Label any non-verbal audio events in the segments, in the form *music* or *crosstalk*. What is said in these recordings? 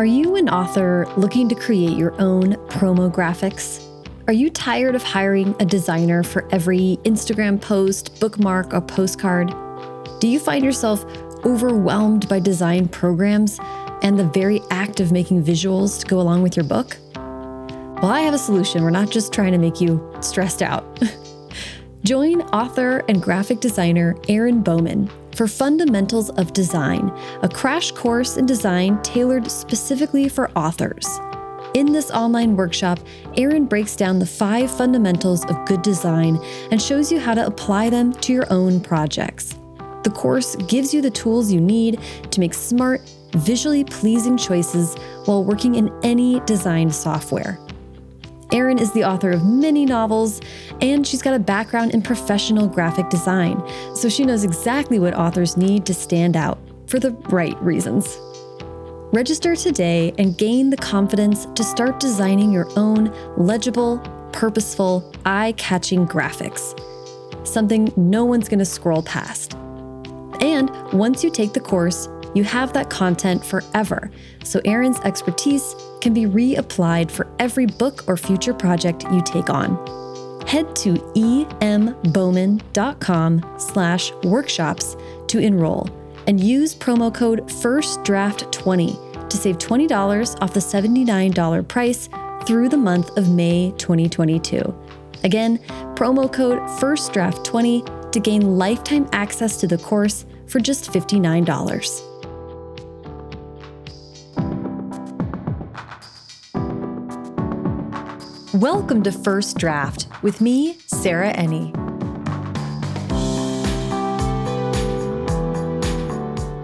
Are you an author looking to create your own promo graphics? Are you tired of hiring a designer for every Instagram post, bookmark, or postcard? Do you find yourself overwhelmed by design programs and the very act of making visuals to go along with your book? Well, I have a solution. We're not just trying to make you stressed out. *laughs* Join author and graphic designer Erin Bowman for Fundamentals of Design, a crash course in design tailored specifically for authors. In this online workshop, Erin breaks down the five fundamentals of good design and shows you how to apply them to your own projects. The course gives you the tools you need to make smart, visually pleasing choices while working in any design software. Erin is the author of many novels, and she's got a background in professional graphic design, so she knows exactly what authors need to stand out for the right reasons. Register today and gain the confidence to start designing your own legible, purposeful, eye catching graphics. Something no one's going to scroll past. And once you take the course, you have that content forever, so Erin's expertise can be reapplied for every book or future project you take on. Head to embowman.com slash workshops to enroll and use promo code FIRSTDRAFT20 to save $20 off the $79 price through the month of May 2022. Again, promo code FIRSTDRAFT20 to gain lifetime access to the course for just $59. Welcome to First Draft with me, Sarah Enni.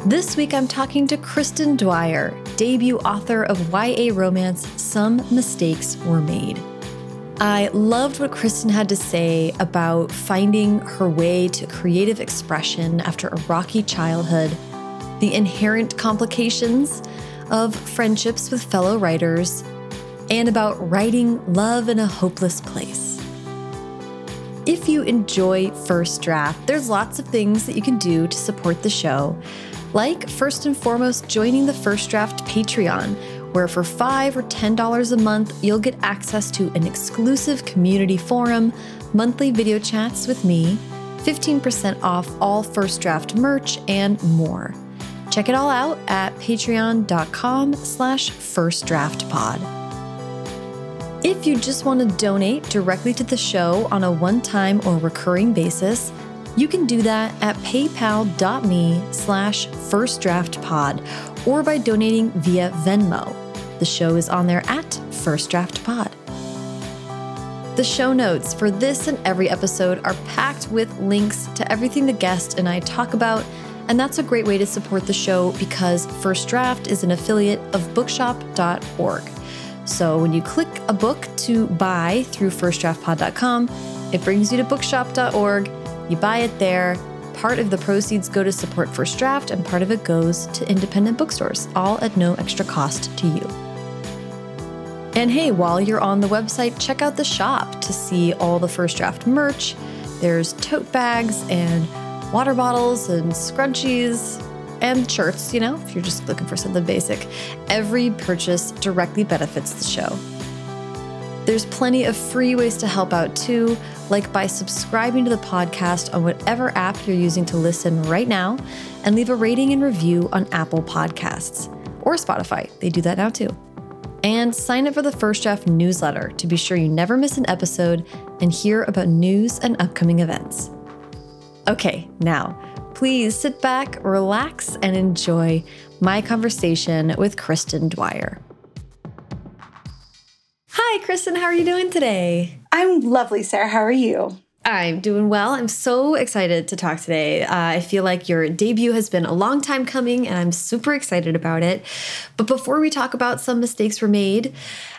This week I'm talking to Kristin Dwyer, debut author of YA romance Some Mistakes Were Made. I loved what Kristin had to say about finding her way to creative expression after a rocky childhood, the inherent complications of friendships with fellow writers, and about writing love in a hopeless place. If you enjoy First Draft, there's lots of things that you can do to support the show, like first and foremost joining the First Draft Patreon, where for 5 or $10 a month, you'll get access to an exclusive community forum, monthly video chats with me, 15% off all First Draft merch, and more. Check it all out at patreon.com slash firstdraftpod. If you just want to donate directly to the show on a one time or recurring basis, you can do that at paypal.me slash firstdraftpod or by donating via Venmo. The show is on there at First Draft Pod. The show notes for this and every episode are packed with links to everything the guest and I talk about, and that's a great way to support the show because First Draft is an affiliate of bookshop.org. So when you click a book to buy through firstdraftpod.com, it brings you to bookshop.org. You buy it there. Part of the proceeds go to support First Draft, and part of it goes to independent bookstores, all at no extra cost to you. And hey, while you're on the website, check out the shop to see all the First Draft merch. There's tote bags and water bottles and scrunchies and shirts, you know, if you're just looking for something basic. Every purchase directly benefits the show. There's plenty of free ways to help out too, like by subscribing to the podcast on whatever app you're using to listen right now and leave a rating and review on Apple Podcasts or Spotify. They do that now too. And sign up for the First Draft newsletter to be sure you never miss an episode and hear about news and upcoming events. Okay, now Please sit back, relax, and enjoy my conversation with Kristin Dwyer. Hi, Kristin. How are you doing today? I'm lovely, Sarah. How are you? I'm doing well. I'm so excited to talk today. Uh, I feel like your debut has been a long time coming, and I'm super excited about it. But before we talk about some mistakes were made,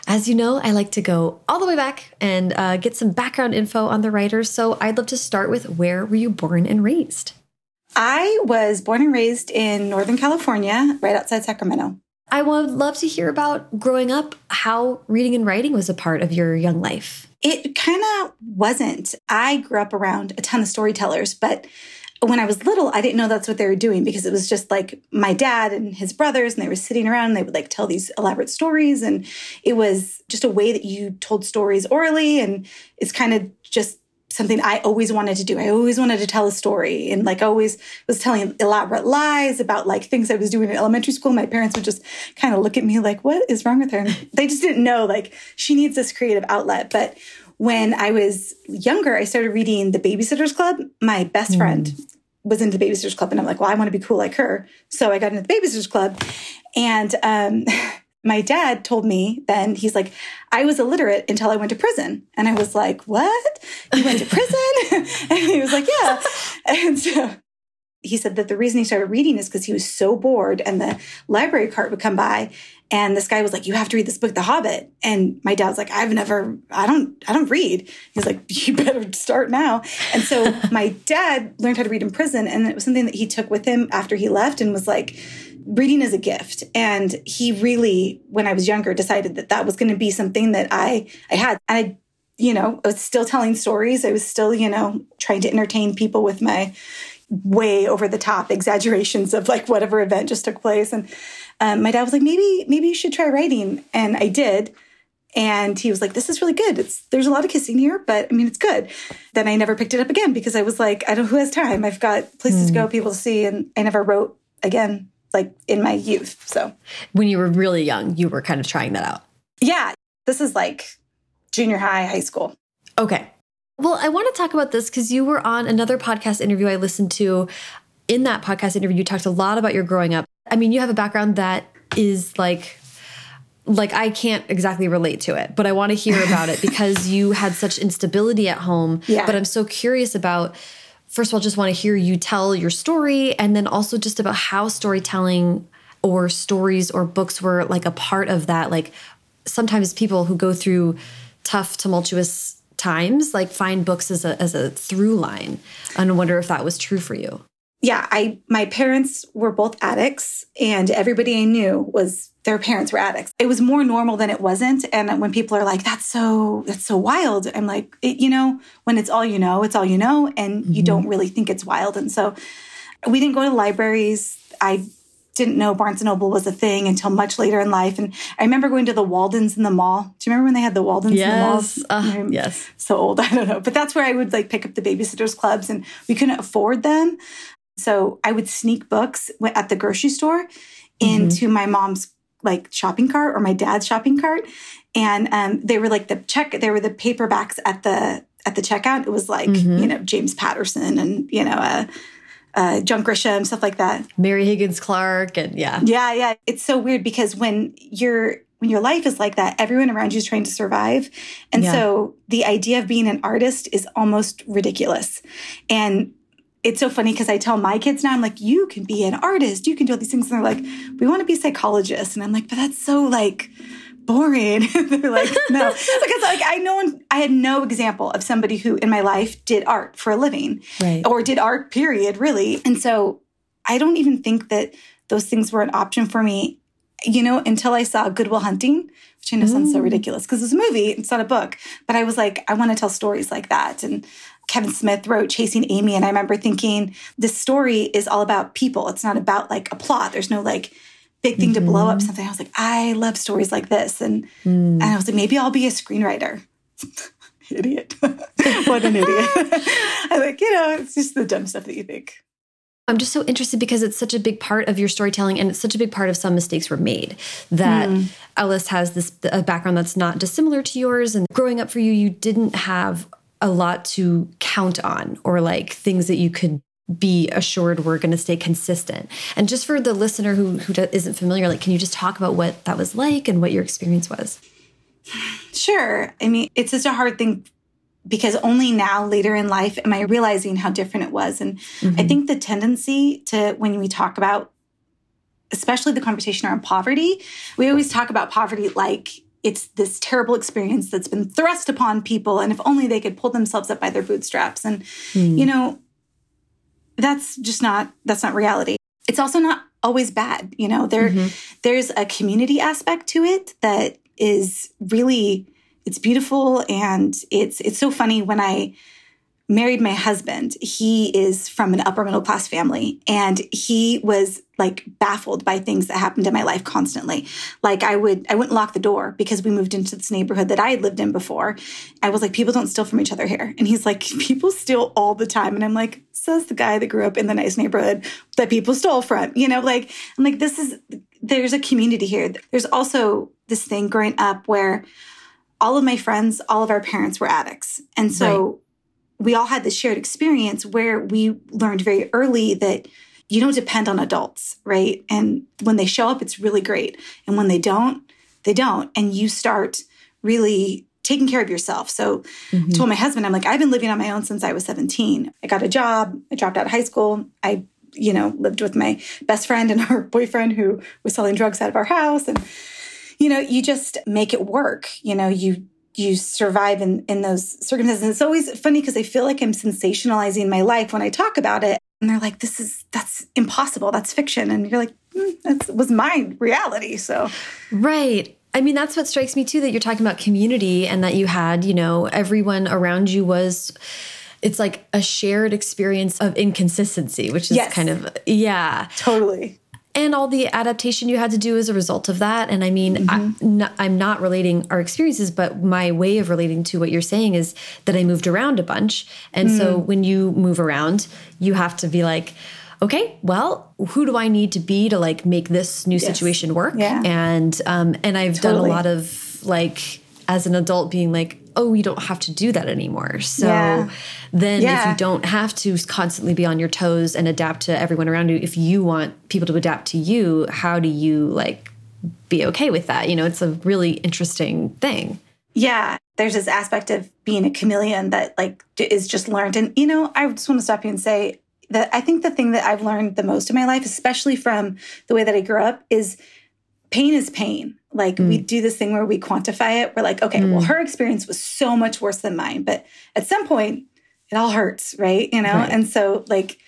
as you know, I like to go all the way back and uh, get some background info on the writers. So I'd love to start with where were you born and raised? I was born and raised in Northern California, right outside Sacramento. I would love to hear about growing up, how reading and writing was a part of your young life. It kind of wasn't. I grew up around a ton of storytellers, but when I was little, I didn't know that's what they were doing because it was just like my dad and his brothers, and they were sitting around and they would like tell these elaborate stories. And it was just a way that you told stories orally. And it's kind of just something I always wanted to do. I always wanted to tell a story and like always was telling elaborate lies about like things I was doing in elementary school. My parents would just kind of look at me like, what is wrong with her? And they just didn't know like she needs this creative outlet. But when I was younger, I started reading The Babysitter's Club. My best mm. friend was into the Babysitter's Club, and I'm like, well, I want to be cool like her. So I got into the Babysitter's Club, and um, *laughs* my dad told me then he's like, I was illiterate until I went to prison, and I was like, what? You went to prison? *laughs* and he was like, yeah. And so he said that the reason he started reading is because he was so bored and the library cart would come by and this guy was like, "You have to read this book, The Hobbit." And my dad's like, "I've never, I don't, I don't read." He's like, *laughs* "You better start now." And so *laughs* my dad learned how to read in prison, and it was something that he took with him after he left, and was like, reading is a gift. And he really, when I was younger, decided that that was going to be something that I, I had. And I, you know, I was still telling stories. I was still, you know, trying to entertain people with my way over the top exaggerations of like whatever event just took place. And um, my dad was like, maybe, maybe you should try writing. And I did. And he was like, this is really good. It's, there's a lot of kissing here, but I mean, it's good. Then I never picked it up again because I was like, I don't, who has time? I've got places mm. to go, hmm. people to see. And I never wrote again, like in my youth. So when you were really young, you were kind of trying that out. Yeah. This is like junior high, high school. Okay. Well, I want to talk about this because you were on another podcast interview I listened to. In that podcast interview, you talked a lot about your growing up I mean, you have a background that is like like I can't exactly relate to it, but I want to hear about it *laughs* because you had such instability at home. Yeah. But I'm so curious about first of all, just want to hear you tell your story and then also just about how storytelling or stories or books were like a part of that. Like sometimes people who go through tough, tumultuous times like find books as a as a through line. And I wonder if that was true for you yeah, I my parents were both addicts and everybody I knew was their parents were addicts. It was more normal than it wasn't and when people are like that's so that's so wild, I'm like, it, you know, when it's all you know, it's all you know and mm-hmm. you don't really think it's wild. And so we didn't go to libraries. I didn't know Barnes and Noble was a thing until much later in life. And I remember going to the Waldens in the mall. Do you remember when they had the Waldens yes. in the malls? Uh, yes. So old, *laughs* I don't know. But that's where I would like pick up the babysitters clubs and we couldn't afford them. So I would sneak books at the grocery store into mm-hmm. my mom's like shopping cart or my dad's shopping cart, and um, they were like the check. They were the paperbacks at the at the checkout. It was like mm-hmm. you know James Patterson and you know uh, uh, John Grisham stuff like that. Mary Higgins Clark and yeah, yeah, yeah. It's so weird because when you're when your life is like that, everyone around you is trying to survive. And yeah. so the idea of being an artist is almost ridiculous. And it's so funny because I tell my kids now, I'm like, you can be an artist, you can do all these things. And they're like, we want to be psychologists. And I'm like, but that's so like boring. *laughs* they're like, no. *laughs* because like I know I had no example of somebody who in my life did art for a living. Right. Or did art, period, really. And so I don't even think that those things were an option for me, you know, until I saw Good Will Hunting, which I know sounds so mm. ridiculous because it's a movie, it's not a book. But I was like, I want to tell stories like that. And Kevin Smith wrote Chasing Amy. And I remember thinking, this story is all about people. It's not about like a plot. There's no like big thing mm-hmm. to blow up mm-hmm. something. I was like, I love stories like this. And, mm. and I was like, maybe I'll be a screenwriter. *laughs* idiot. *laughs* what an idiot. *laughs* I'm like, you know, it's just the dumb stuff that you think. I'm just so interested because it's such a big part of your storytelling and it's such a big part of some mistakes were made that mm. Ellis has this a background that's not dissimilar to yours and growing up for you you didn't have a lot to count on or like things that you could be assured we're going to stay consistent. And just for the listener who, who isn't familiar, like, can you just talk about what that was like and what your experience was? Sure. I mean, it's such a hard thing because only now, later in life, am I realizing how different it was. And mm-hmm. I think the tendency to, when we talk about, especially the conversation around poverty, we always talk about poverty like it's this terrible experience that's been thrust upon people and if only they could pull themselves up by their bootstraps and mm. you know that's just not that's not reality it's also not always bad you know there mm-hmm. there's a community aspect to it that is really it's beautiful and it's it's so funny when i married my husband, he is from an upper middle class family and he was like baffled by things that happened in my life constantly. Like I would I wouldn't lock the door because we moved into this neighborhood that I had lived in before. I was like people don't steal from each other here. And he's like people steal all the time and I'm like says the guy that grew up in the nice neighborhood that people stole from. You know, like I'm like this is there's a community here. There's also this thing growing up where all of my friends, all of our parents were addicts. And so right we all had this shared experience where we learned very early that you don't depend on adults, right? And when they show up, it's really great. And when they don't, they don't. And you start really taking care of yourself. So mm-hmm. I told my husband, I'm like, I've been living on my own since I was 17. I got a job, I dropped out of high school. I, you know, lived with my best friend and *laughs* her boyfriend who was selling drugs out of our house. And, you know, you just make it work. You know, you you survive in, in those circumstances. And it's always funny because I feel like I'm sensationalizing my life when I talk about it. And they're like, this is, that's impossible. That's fiction. And you're like, mm, that was my reality. So, right. I mean, that's what strikes me too that you're talking about community and that you had, you know, everyone around you was it's like a shared experience of inconsistency, which is yes. kind of yeah. Totally and all the adaptation you had to do as a result of that. And I mean, mm -hmm. I'm, not, I'm not relating our experiences, but my way of relating to what you're saying is that I moved around a bunch. And mm. so when you move around, you have to be like, okay, well, who do I need to be to like make this new yes. situation work? Yeah. And um, and I've totally. done a lot of like as an adult being like, oh, you don't have to do that anymore. So yeah. then yeah. if you don't have to constantly be on your toes and adapt to everyone around you, if you want people to adapt to you, how do you like be okay with that? You know, it's a really interesting thing. Yeah. There's this aspect of being a chameleon that like is just learned. And, you know, I just want to stop you and say that I think the thing that I've learned the most in my life, especially from the way that I grew up, is pain is pain. Like mm. we do this thing where we quantify it. We're like, okay, mm. well, her experience was so much worse than mine. But at some point, it all hurts, right? You know? Right. And so, like,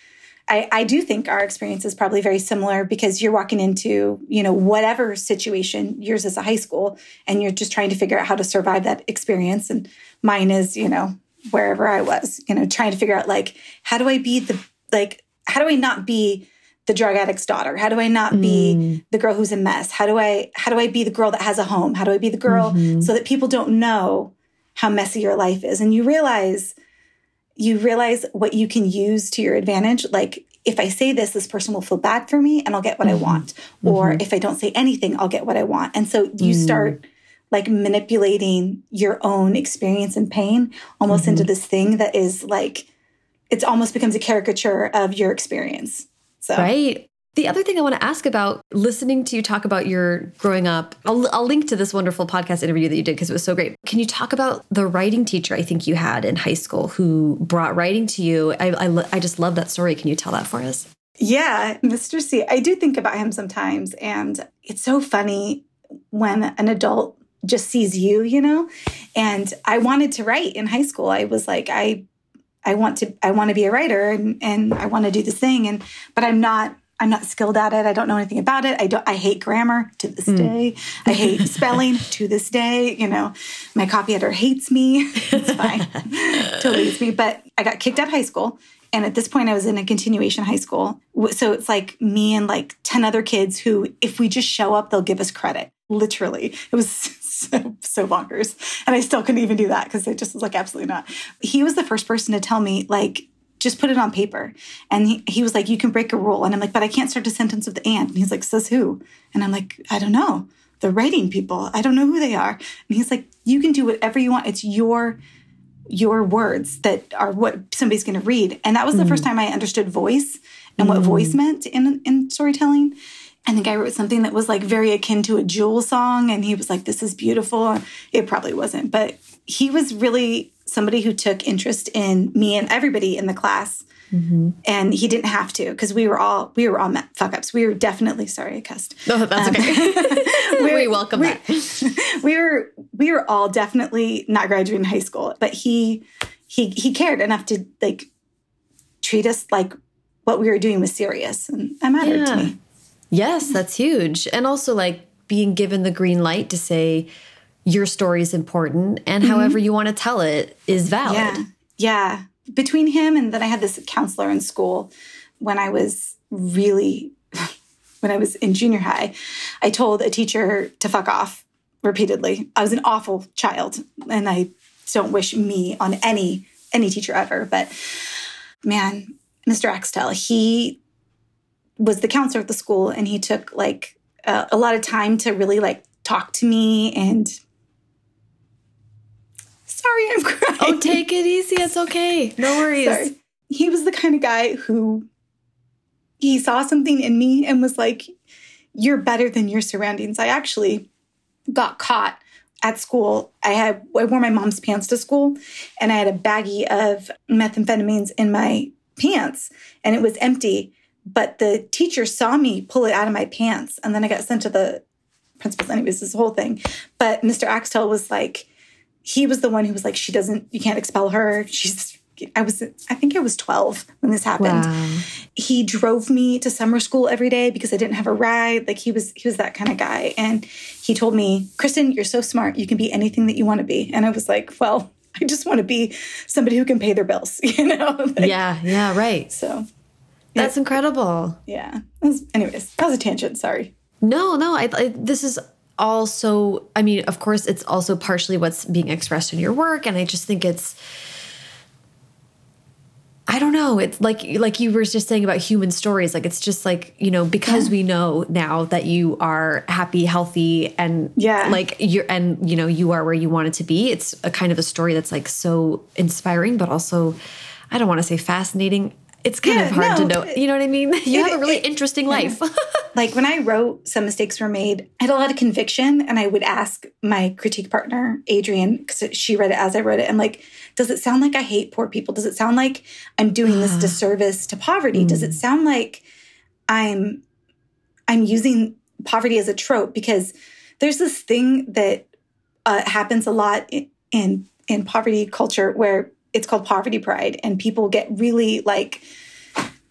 I, I do think our experience is probably very similar because you're walking into, you know, whatever situation, yours is a high school, and you're just trying to figure out how to survive that experience. And mine is, you know, wherever I was, you know, trying to figure out, like, how do I be the, like, how do I not be the drug addict's daughter? How do I not be mm. the girl who's a mess? How do I how do I be the girl that has a home? How do I be the girl mm-hmm. so that people don't know how messy your life is? And you realize you realize what you can use to your advantage. Like if I say this, this person will feel bad for me and I'll get what mm-hmm. I want. Or mm-hmm. if I don't say anything, I'll get what I want. And so you mm. start like manipulating your own experience and pain almost into mm-hmm. this thing that is like it almost becomes a caricature of your experience. So. Right. The other thing I want to ask about listening to you talk about your growing up, I'll, I'll link to this wonderful podcast interview that you did because it was so great. Can you talk about the writing teacher I think you had in high school who brought writing to you? I, I, I just love that story. Can you tell that for us? Yeah, Mr. C. I do think about him sometimes. And it's so funny when an adult just sees you, you know? And I wanted to write in high school. I was like, I I want to I want to be a writer and and I want to do this thing and but I'm not I'm not skilled at it. I don't know anything about it. I don't I hate grammar to this mm. day. I hate *laughs* spelling to this day. You know, my copy editor hates me. *laughs* It's fine. *laughs* totally hates me. But I got kicked out of high school. And at this point, I was in a continuation high school. So it's like me and like 10 other kids who, if we just show up, they'll give us credit. Literally. It was so, so bonkers. And I still couldn't even do that because it just was like, absolutely not. He was the first person to tell me, like, just put it on paper. And he, he was like, you can break a rule. And I'm like, but I can't start a sentence with the and. And he's like, says who? And I'm like, I don't know. The writing people. I don't know who they are. And he's like, you can do whatever you want. It's your your words that are what somebody's going to read. And that was the mm. first time I understood voice and mm. what voice meant in in storytelling. I think I wrote something that was like very akin to a Jewel song. And he was like, This is beautiful. It probably wasn't, but he was really somebody who took interest in me and everybody in the class. Mm-hmm. And he didn't have to because we were all we were all fuck ups. We were definitely sorry I cussed. Oh, that's um, okay. *laughs* we, we welcome we, that. *laughs* We were we were all definitely not graduating high school, but he he he cared enough to like treat us like what we were doing was serious, and that mattered yeah. to me. Yes, that's huge. And also like being given the green light to say your story is important and mm -hmm. however you want to tell it is valid. Yeah. Yeah. between him and then I had this counselor in school when I was really *laughs* when I was in junior high, I told a teacher to fuck off repeatedly. I was an awful child and I don't wish me on any any teacher ever, but man, Mr. Axtell, he was the counselor at the school and he took like uh, a lot of time to really like talk to me and sorry I'm crying. Oh, take it easy. It's okay. No *laughs* worries. Sorry. He was the kind of guy who he saw something in me and was like, You're better than your surroundings. I actually got caught at school. I had I wore my mom's pants to school and I had a baggie of methamphetamines in my pants and it was empty. But the teacher saw me pull it out of my pants and then I got sent to the principal's anyways, this whole thing. But Mr. Axtell was like, he was the one who was like, she doesn't, you can't expel her. She's I was, I think I was 12 when this happened. Wow. He drove me to summer school every day because I didn't have a ride. Like he was, he was that kind of guy. And he told me, Kristin, you're so smart. You can be anything that you want to be. And I was like, well, I just want to be somebody who can pay their bills, *laughs* you know? *laughs* like, yeah, yeah, right. So that's incredible. Yeah. Was, anyways, that was a tangent. Sorry. No, no. I, I this is also. I mean, of course, it's also partially what's being expressed in your work, and I just think it's I don't know. It's like like you were just saying about human stories. Like it's just like you know because yeah. we know now that you are happy, healthy, and yeah, like you're and you know you are where you wanted to be. It's a kind of a story that's like so inspiring, but also I don't want to say fascinating it's kind yeah, of hard no, to know. You know what I mean? *laughs* You it, have a really it, interesting life. *laughs* like when I wrote Some Mistakes Were Made, I had a lot of conviction and I would ask my critique partner, Adrienne, because she read it as I wrote it. I'm like, does it sound like I hate poor people? Does it sound like I'm doing this *sighs* disservice to poverty? Mm. Does it mm. sound like I'm I'm using poverty as a trope? Because there's this thing that uh, happens a lot in, in in poverty culture where it's called poverty pride and people get really like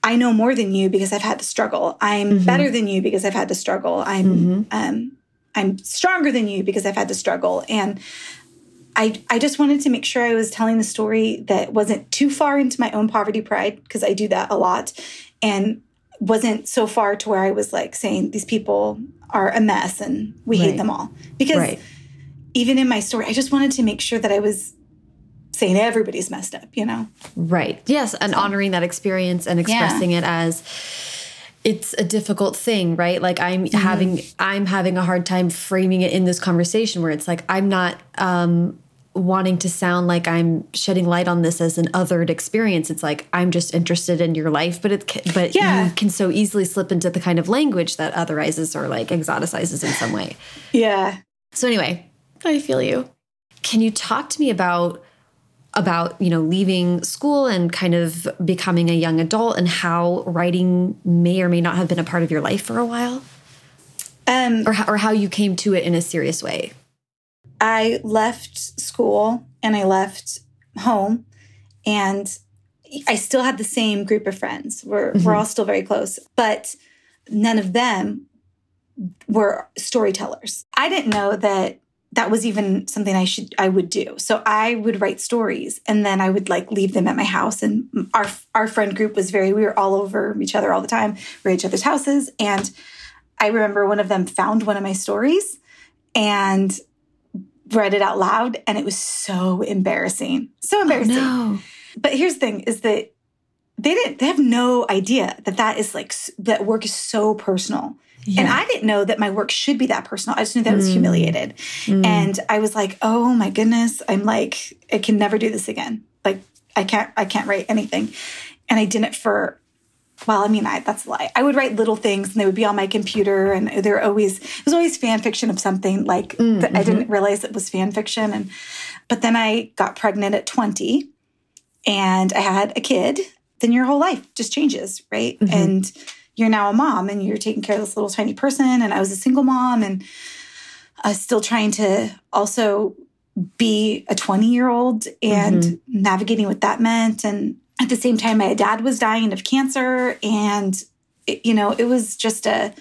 i know more than you because i've had to struggle i'm mm-hmm. better than you because i've had to struggle i'm mm-hmm. um, i'm stronger than you because i've had to struggle and I, I just wanted to make sure I was telling the story that wasn't too far into my own poverty pride, because I do that a lot, and wasn't so far to where I was like saying these people are a mess and we right. hate them all. Because right. even in my story, I just wanted to make sure that I was saying everybody's messed up, you know? Right. Yes. And so, honoring that experience and expressing yeah. it as it's a difficult thing, right? Like I'm mm -hmm. having I'm having a hard time framing it in this conversation where it's like I'm not um wanting to sound like I'm shedding light on this as an othered experience. It's like I'm just interested in your life, but it but yeah. you can so easily slip into the kind of language that otherizes or like exoticizes in some way. Yeah. So anyway, I feel you. Can you talk to me about about you know leaving school and kind of becoming a young adult and how writing may or may not have been a part of your life for a while? Um, or, how, or how you came to it in a serious way? I left school and i left home and i still had the same group of friends. We're, mm -hmm. we're all still very close but none of them were storytellers. I didn't know that that was even something I should I would do. So I would write stories and then I would like leave them at my house. And our our friend group was very we were all over each other all the time. We were at each other's houses. And I remember one of them found one of my stories and read it out loud, and it was so embarrassing. So oh, embarrassing. Oh, no. But here's the thing: is that they didn't they have no idea that that is like that work is so personal yeah. And I didn't know that my work should be that personal. I just knew that mm. I was mm. humiliated. Mm. And I was like, oh my goodness, I'm like, I can never do this again. Like, I can't, I can't write anything. And I did it for, well, I mean, I, that's a lie. I would write little things and they would be on my computer and they're always, it was always fan fiction of something like mm, that I didn't mm-hmm. realize it was fan fiction. And, but then I got pregnant at 20 and I had a kid. Then your whole life just changes, right? Mm-hmm. And, you're now a mom and you're taking care of this little tiny person. And I was a single mom and uh, still trying to also be a 20 year old and mm-hmm. navigating what that meant. And at the same time, my dad was dying of cancer. And, it, you know, it was just a,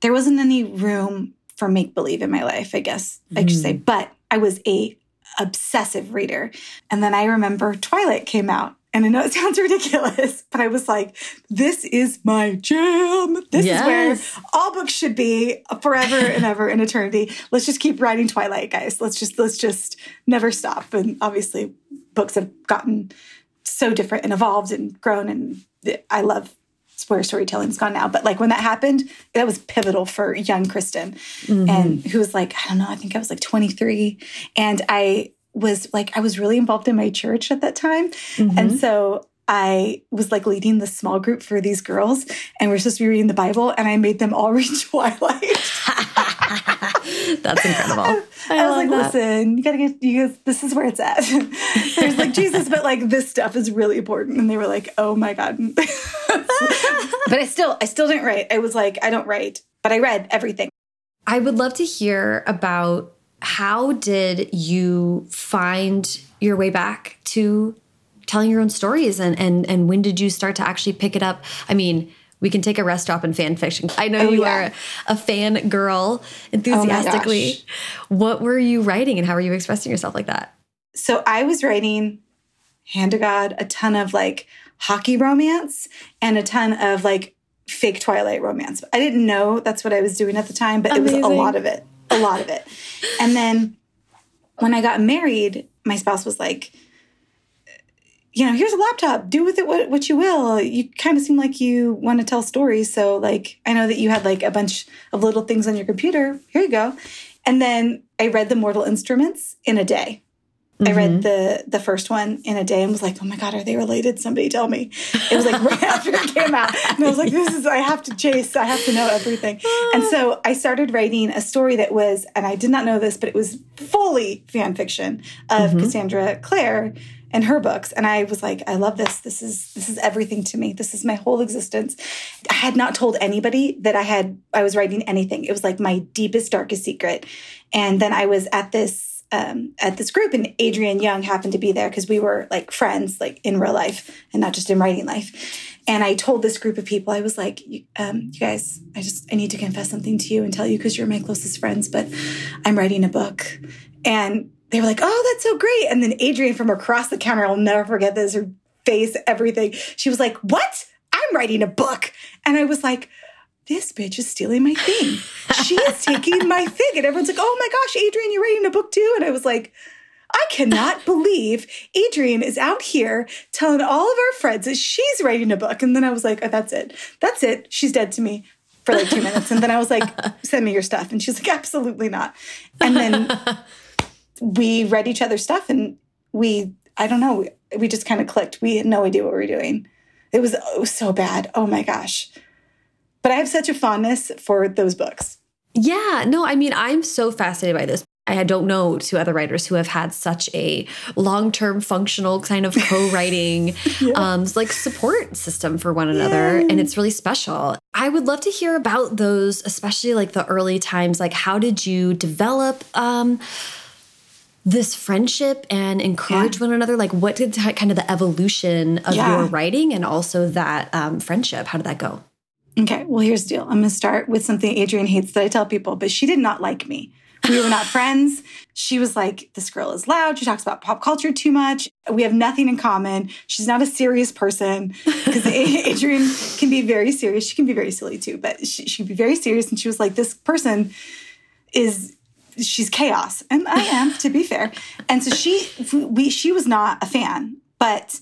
there wasn't any room for make believe in my life, I guess mm-hmm. I should say. Mm. But I was a obsessive reader. And then I remember Twilight came out And I know it *laughs* sounds ridiculous, but I was like, this is my jam. This yes. is where all books should be forever and ever in eternity. Let's just keep writing Twilight, guys. Let's just let's just never stop. And obviously books have gotten so different and evolved and grown and I love where storytelling's gone now. But like when that happened, that was pivotal for young Kristin. Mm-hmm. And who was like, I don't know, I think I was like 23. And I was like, I was really involved in my church at that time. Mm-hmm. And so I was like leading the small group for these girls, and we're supposed to be reading the Bible, and I made them all *laughs* read Twilight. *laughs* That's incredible. I, I, I was like, that. listen, you gotta get you guys, this is where it's at. *laughs* There's like Jesus, but like this stuff is really important. And they were like, oh my God. but I still, I still didn't write. I was like, I don't write, but I read everything. I would love to hear about how did you find your way back to telling your own stories? And and and when did you start to actually pick it up? I mean we can take a rest stop in fan fiction. I know oh, you yeah. are a fan girl oh enthusiastically. oh what were you writing and how were you expressing yourself like that? So i was writing hand to god a ton of like hockey romance and a ton of like fake twilight romance. I didn't know that's what i was doing at the time but Amazing. it was a lot of it a lot of it and then when i got married my spouse was like you know, here's a laptop, do with it what, what you will. You kind of seem like you want to tell stories. So, like, I know that you had like a bunch of little things on your computer. Here you go. And then I read The Mortal Instruments in a day. Mm-hmm. I read mm-hmm. the the first one in a day and was like, oh my God, are they related? Somebody tell me. It was like *laughs* right after it came out. And I was like, this is, I have to chase, I have to know everything. and so *laughs* I started writing a story that was, and I did not know this, but it was fully fan fiction of mm-hmm. Cassandra Clare and her books and i was like i love this this is this is everything to me this is my whole existence i had not told anybody that i had i was writing anything it was like my deepest darkest secret and then i was at this um, at this group and Adrienne Young happened to be there because we were like friends like in real life and not just in writing life and i told this group of people i was like um, you guys i just i need to confess something to you and tell you because you're my closest friends but i'm writing a book and they were like, oh, that's so great. And then Adrienne from across the counter, I'll never forget this, her face, everything. She was like, what? I'm writing a book. And I was like, this bitch is stealing my thing. she is *laughs* taking my thing. And everyone's like, oh my gosh, Adrienne, you're writing a book too? And I was like, I cannot *laughs* believe Adrienne is out here telling all of our friends that she's writing a book. And then I was like, oh, that's it. That's it. She's dead to me for like two minutes. And then I was like, *laughs* send me your stuff. And she's like, absolutely not. And then we read each other's stuff and we, I don't know, we, we just kind of clicked. We had no idea what we were doing. It was, it was so bad. Oh my gosh. But I have such a fondness for those books. Yeah, no, I mean, I'm so fascinated by this. I don't know two other writers who have had such a long-term functional kind of co-writing *laughs* yeah. um, like support system for one another yeah. and it's really special. I would love to hear about those especially like the early times like how did you develop um, this friendship and encourage yeah. one another? Like, what did kind of the evolution of your writing and also that um, friendship? How did that go? Okay, well, here's the deal. I'm going to start with something Adrienne hates that I tell people, but she did not like me. We were not *laughs* friends. She was like, This girl is loud. She talks about pop culture too much. We have nothing in common. She's not a serious person *laughs* because Adrienne can be very serious. She can be very silly too, but she, she be very serious. And she was like, This person is she's chaos, and I am to be fair. And so she we she was not a fan, but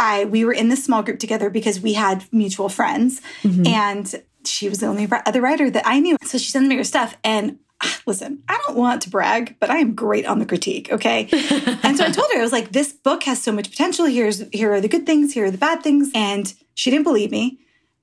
I we were in this small group together because we had mutual friends, mm-hmm. and she was the only other writer that I knew. So she sends me her stuff, and listen, I don't want to brag, but I am great on the critique. Okay. *laughs* and so I told her, I was like, this book has so much potential. Here's, here are the good things. Here are the bad things. And she didn't believe me.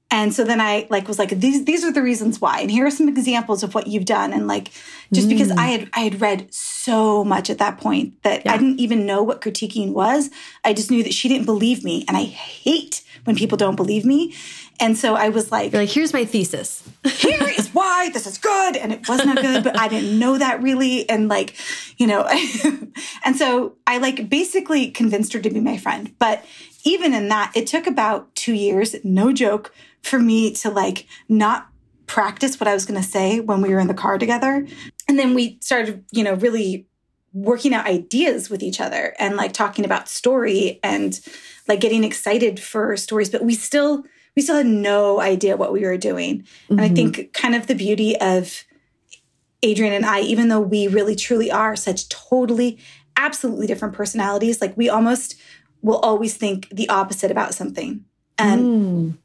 And so then I like was like these these are the reasons why and here are some examples of what you've done and like just mm. because I had I had read so much at that point that yeah. I didn't even know what critiquing was. I just knew that she didn't believe me and I hate when people don't believe me. And so I was like You're like here's my thesis. here is *laughs* why this is good and it was not good but I didn't know that really and like you know *laughs* and so I like basically convinced her to be my friend. But even in that it took about 2 years, no joke for me to like not practice what I was going to say when we were in the car together. And then we started, you know, really working out ideas with each other and like talking about story and like getting excited for stories but we still we still had no idea what we were doing mm-hmm. and i mm-hmm. think kind of the beauty of adrienne and i even though we really truly are such totally absolutely different personalities like we almost will always think the opposite about something and mm.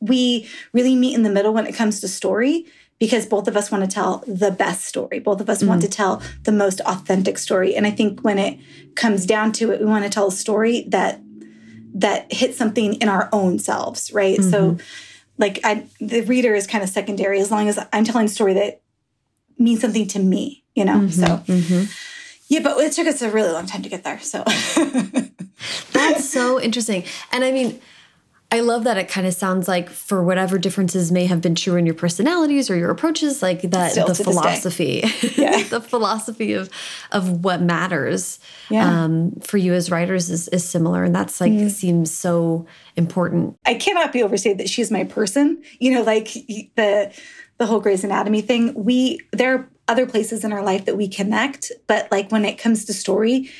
We really meet in the middle when it comes to story because both of us want to tell the best story. Both of us mm. want to tell the most authentic story. And I think when it comes down to it, we want to tell a story that that hits something in our own selves, right? Mm-hmm. So like I the reader is kind of secondary as long as I'm telling a story that means something to me, you know. Mm-hmm. So mm-hmm. yeah, but it took us a really long time to get there. So *laughs* that's so interesting. And I mean, I love that it kind of sounds like for whatever differences may have been true in your personalities or your approaches, like that Still the philosophy, *laughs* yeah. the philosophy of of what matters yeah. um, for you as writers is, is similar, and that's like mm. seems so important. I cannot be overstated that she's my person. You know, like the the whole Grey's Anatomy thing. We there are other places in our life that we connect, but like when it comes to story,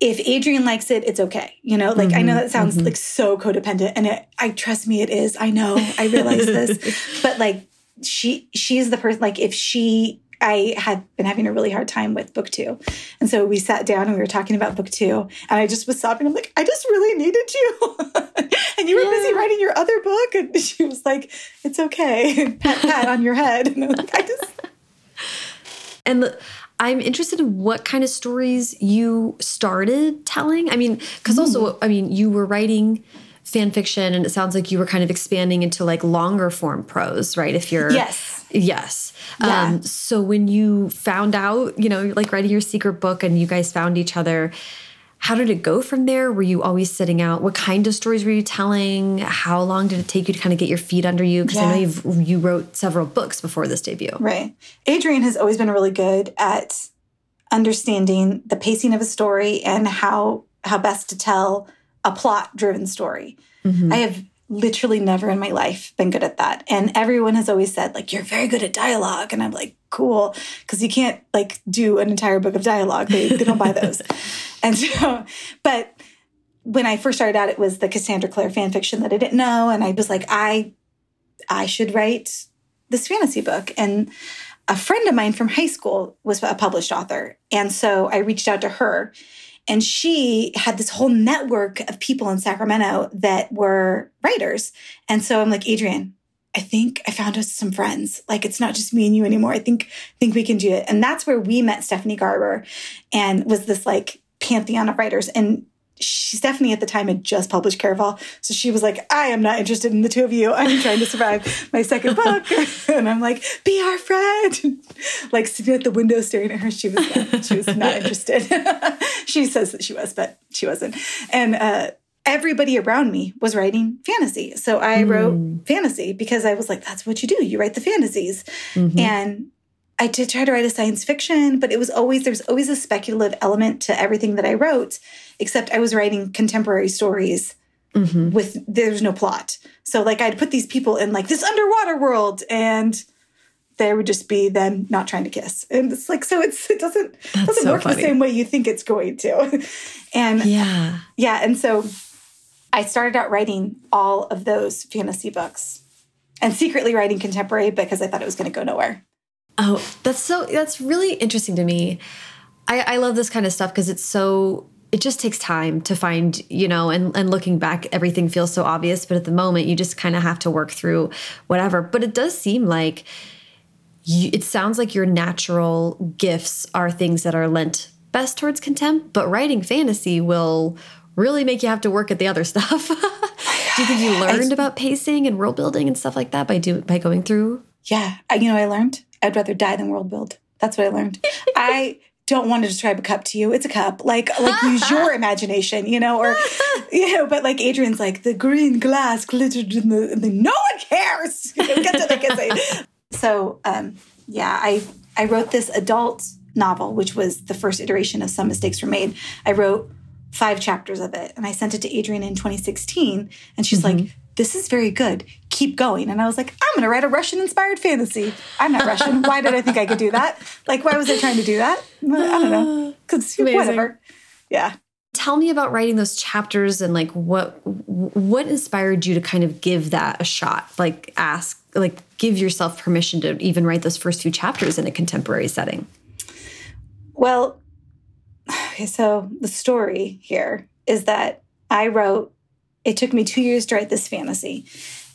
if Adrienne likes it, it's okay. You know, like mm-hmm, I know mm-hmm, that sounds mm-hmm. like so codependent and it, I trust me, it is. I know, I realize this, *laughs* but like she, she's the person, like if she, I had been having a really hard time with book two. And so we sat down and we were talking about book two and I just was sobbing. I'm like, I just really needed you. *laughs* and you were yeah. busy writing your other book. And *laughs* she was like, it's okay. pat, pat on your head. And I'm like, I just. And the, I'm interested in what kind of stories you started telling. I mean, because mm. also, I mean, you were writing fan fiction and it sounds like you were kind of expanding into like longer form prose, right? If you're. Yes. Yes. Yeah. Um, so when you found out, you know, like writing your secret book and you guys found each other, how did it go from there? Were you always sitting out? What kind of stories were you telling? How long did it take you to kind of get your feet under you? Because yeah. I know you've you wrote several books before this debut. Right. Adrienne has always been really good at understanding the pacing of a story and how how best to tell a plot driven story. Mm-hmm. I have literally never in my life been good at that. And everyone has always said, like, you're very good at dialogue. And I'm like, cool. Cause you can't like do an entire book of dialogue. They, they don't buy those. *laughs* and so, but when I first started out, it was the Cassandra Clare fan fiction that I didn't know. And I was like, I, I should write this fantasy book. And a friend of mine from high school was a published author. And so I reached out to her and she had this whole network of people in Sacramento that were writers. And so I'm like, Adrienne, I think I found us some friends. Like it's not just me and you anymore. I think think we can do it. And that's where we met Stephanie Garber and was this like pantheon of writers. And she, Stephanie at the time had just published Caraval. So she was like, I am not interested in the two of you. I'm trying to survive my second *laughs* book. *laughs* and I'm like, be our friend. *laughs* like sitting at the window staring at her. She was not, she was not interested. she says that she was, but she wasn't. And uh, everybody around me was writing fantasy. So I mm. wrote fantasy because I was like, that's what you do. You write the fantasies. Mm-hmm. And I did try to write a science fiction, but it was always, there's always a speculative element to everything that I wrote, except I was writing contemporary stories mm-hmm. with, there's no plot. So like I'd put these people in like this underwater world and there would just be them not trying to kiss. And it's like, so it's, it doesn't, That's doesn't so work funny. the same way you think it's going to. *laughs* and yeah. Yeah. And so I started out writing all of those fantasy books and secretly writing contemporary because I thought it was going to go nowhere. Oh, that's so that's really interesting to me. I, I love this kind of stuff because it's so it just takes time to find, you know, and, and looking back, everything feels so obvious. But at the moment, you just kind of have to work through whatever. But it does seem like you, it sounds like your natural gifts are things that are lent best towards contempt, but writing fantasy will really make you have to work at the other *laughs* stuff. do you think you learned I, about pacing and world building and stuff like that by do by going through? Yeah, I, you know, I learned I'd rather die than world build. That's what I learned. I don't want to describe a cup to you. It's a cup. Like like use your *laughs* imagination, you know, or you know, but like Adrienne's like the green glass glittered in the, in the no one cares. *laughs* *laughs* so um yeah, I I wrote this adult novel, which was the first iteration of Some Mistakes Were Made. I wrote five chapters of it and I sent it to Adrienne in 2016. And she's mm-hmm. like, this is very good. Keep going. And I was like, I'm going to write a Russian inspired fantasy. I'm not Russian. why did I think I could do that? Like, why was I trying to do that? I don't know. *sighs* because whatever. Yeah. Tell me about writing those chapters and like what what inspired you to kind of give that a shot? Like ask like give yourself permission to even write those first few chapters in a contemporary setting. Well, *sighs* okay, so the story here is that I wrote it took me 2 years to write this fantasy.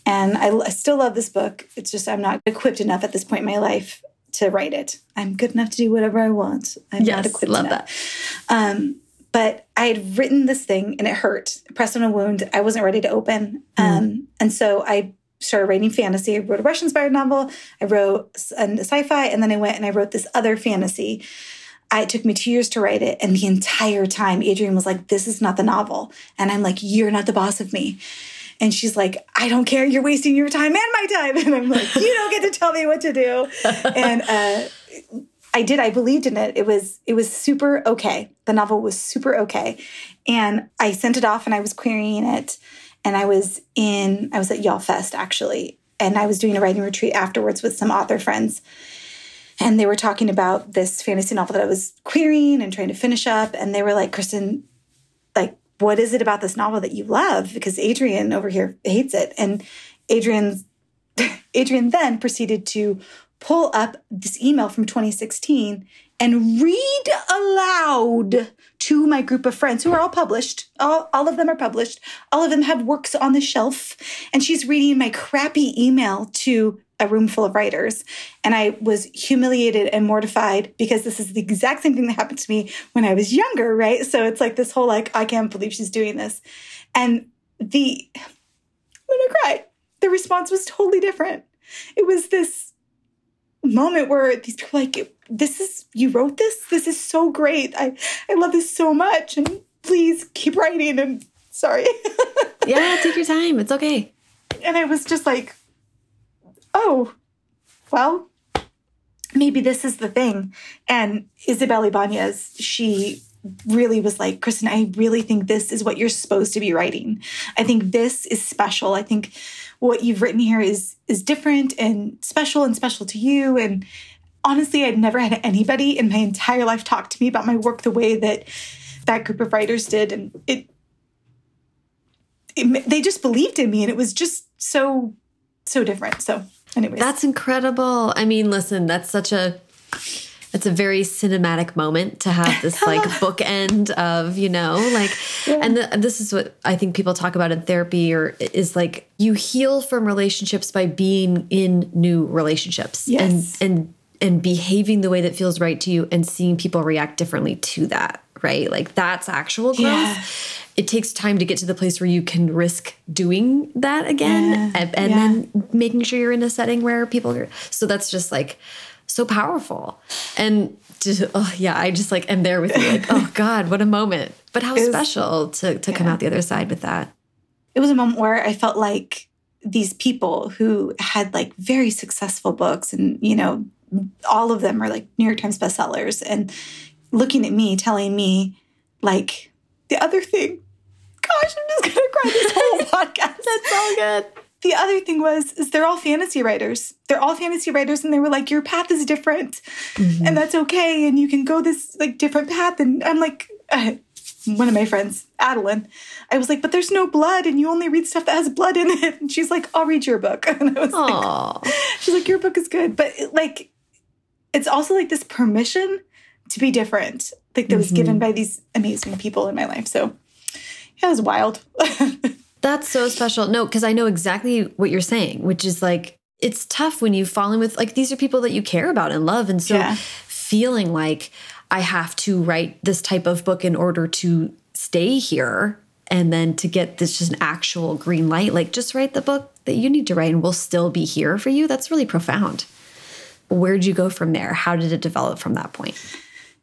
And I, I still love this book. It's just I'm not equipped enough at this point in my life to write it. I'm good enough to do whatever I want. I'm yes, not equipped love enough. that. Um, but I had written this thing and it hurt. Pressed on a wound. I wasn't ready to open. Um, and so I started writing fantasy. I wrote a Russian inspired novel. I wrote a sci-fi, and then I went and I wrote this other fantasy. I, it took me two years to write it, and the entire time, Adrienne was like, "This is not the novel," and I'm like, "You're not the boss of me." And she's like, I don't care. You're wasting your time and my time. *laughs* And I'm like, you don't get to tell me what to do. *laughs* And uh, I did. I believed in it. It was it was super okay. The novel was super okay, and I sent it off and I was querying it, and I was in I was at Y'all Fest actually, and I was doing a writing retreat afterwards with some author friends, and they were talking about this fantasy novel that I was querying and trying to finish up, and they were like, Kristin, like, what is it about this novel that you love? Because Adrienne over here hates it, and Adrienne's *laughs* Adrienne then proceeded to pull up this email from 2016 and read aloud to my group of friends who are all published. All, all of them are published. All of them have works on the shelf. And she's reading my crappy email to a room full of writers. And I was humiliated and mortified because this is the exact same thing that happened to me when I was younger, right? So it's like this whole like, I can't believe she's doing this. And the, when I'm gonna cry. The response was totally different. It was this moment where these people like this is you wrote this this is so great i i love this so much and please keep writing and sorry *laughs* yeah take your time it's okay and i was just like oh well maybe this is the thing. And isabel ibanez she really was like kristin i really think this is what you're supposed to be writing. I think this is special. I think what you've written here is is different and special and special to you. And honestly i'd never had anybody in my entire life talk to me about my work the way that that group of writers did. And it, it they just believed in me and it was just so so different. So anyways that's incredible i mean listen that's such a it's a very cinematic moment to have this *laughs* like bookend of you know like yeah. and the, this is what i think people talk about in therapy or is like you heal from relationships by being in new relationships yes. and and and behaving the way that feels right to you and seeing people react differently to that right like that's actual growth yeah. It takes time to get to the place where you can risk doing that again yeah. and, and then making sure you're in a setting where people are so that's just like so powerful. And just, oh, yeah, I just like am there with you. Like, oh *laughs* God, what a moment. But how was, special to, to yeah. come out the other side with that. It was a moment where I felt like these people who had like very successful books and, you know, all of them are like New York Times bestsellers and looking at me, telling me like the other thing. Gosh, I'm just gonna cry this whole *laughs* podcast. That's all good the other thing was is they're all fantasy writers they're all fantasy writers and they were like your path is different mm-hmm. and that's okay and you can go this like different path and i'm like uh, *laughs* one of my friends adeline i was like but there's no blood and you only read stuff that has blood in it and she's like i'll read your book *laughs* and i was Aww. like she's like your book is good but like it's also like this permission to be different like that mm-hmm. was given by these amazing people in my life so it was wild *laughs* That's so special. No, because I know exactly what you're saying, which is like, it's tough when you fall in with like these are people that you care about and love. And so yeah. feeling like I have to write this type of book in order to stay here and then to get this just an actual green light, like just write the book that you need to write and we'll still be here for you. That's really profound. Where'd you go from there? How did it develop from that point?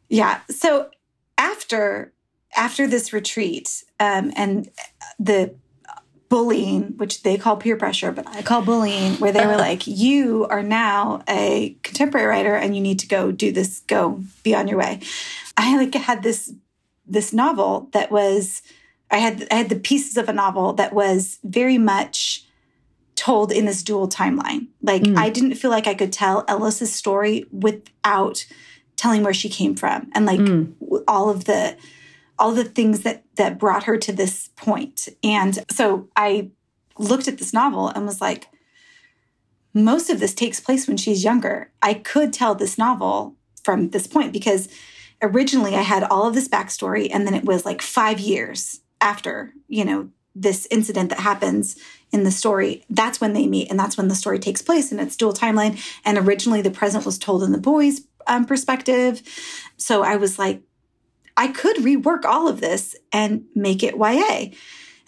Yeah. So after after this retreat um, and the bullying, which they call peer pressure, but I call bullying, where they were uh-huh. like, you are now a contemporary writer and you need to go do this, go be on your way. I like had this this novel that was I had I had the pieces of a novel that was very much told in this dual timeline. Like mm. I didn't feel like I could tell Ellis's story without telling where she came from and like mm. all of the all the things that that brought her to this point. And so I looked at this novel and was like, most of this takes place when she's younger. I could tell this novel from this point because originally I had all of this backstory, and then it was like five years after, you know, this incident that happens in the story. That's when they meet, and that's when the story takes place, and it's dual timeline. And originally, the present was told in the boy's um, perspective. So I was like, I could rework all of this and make it YA.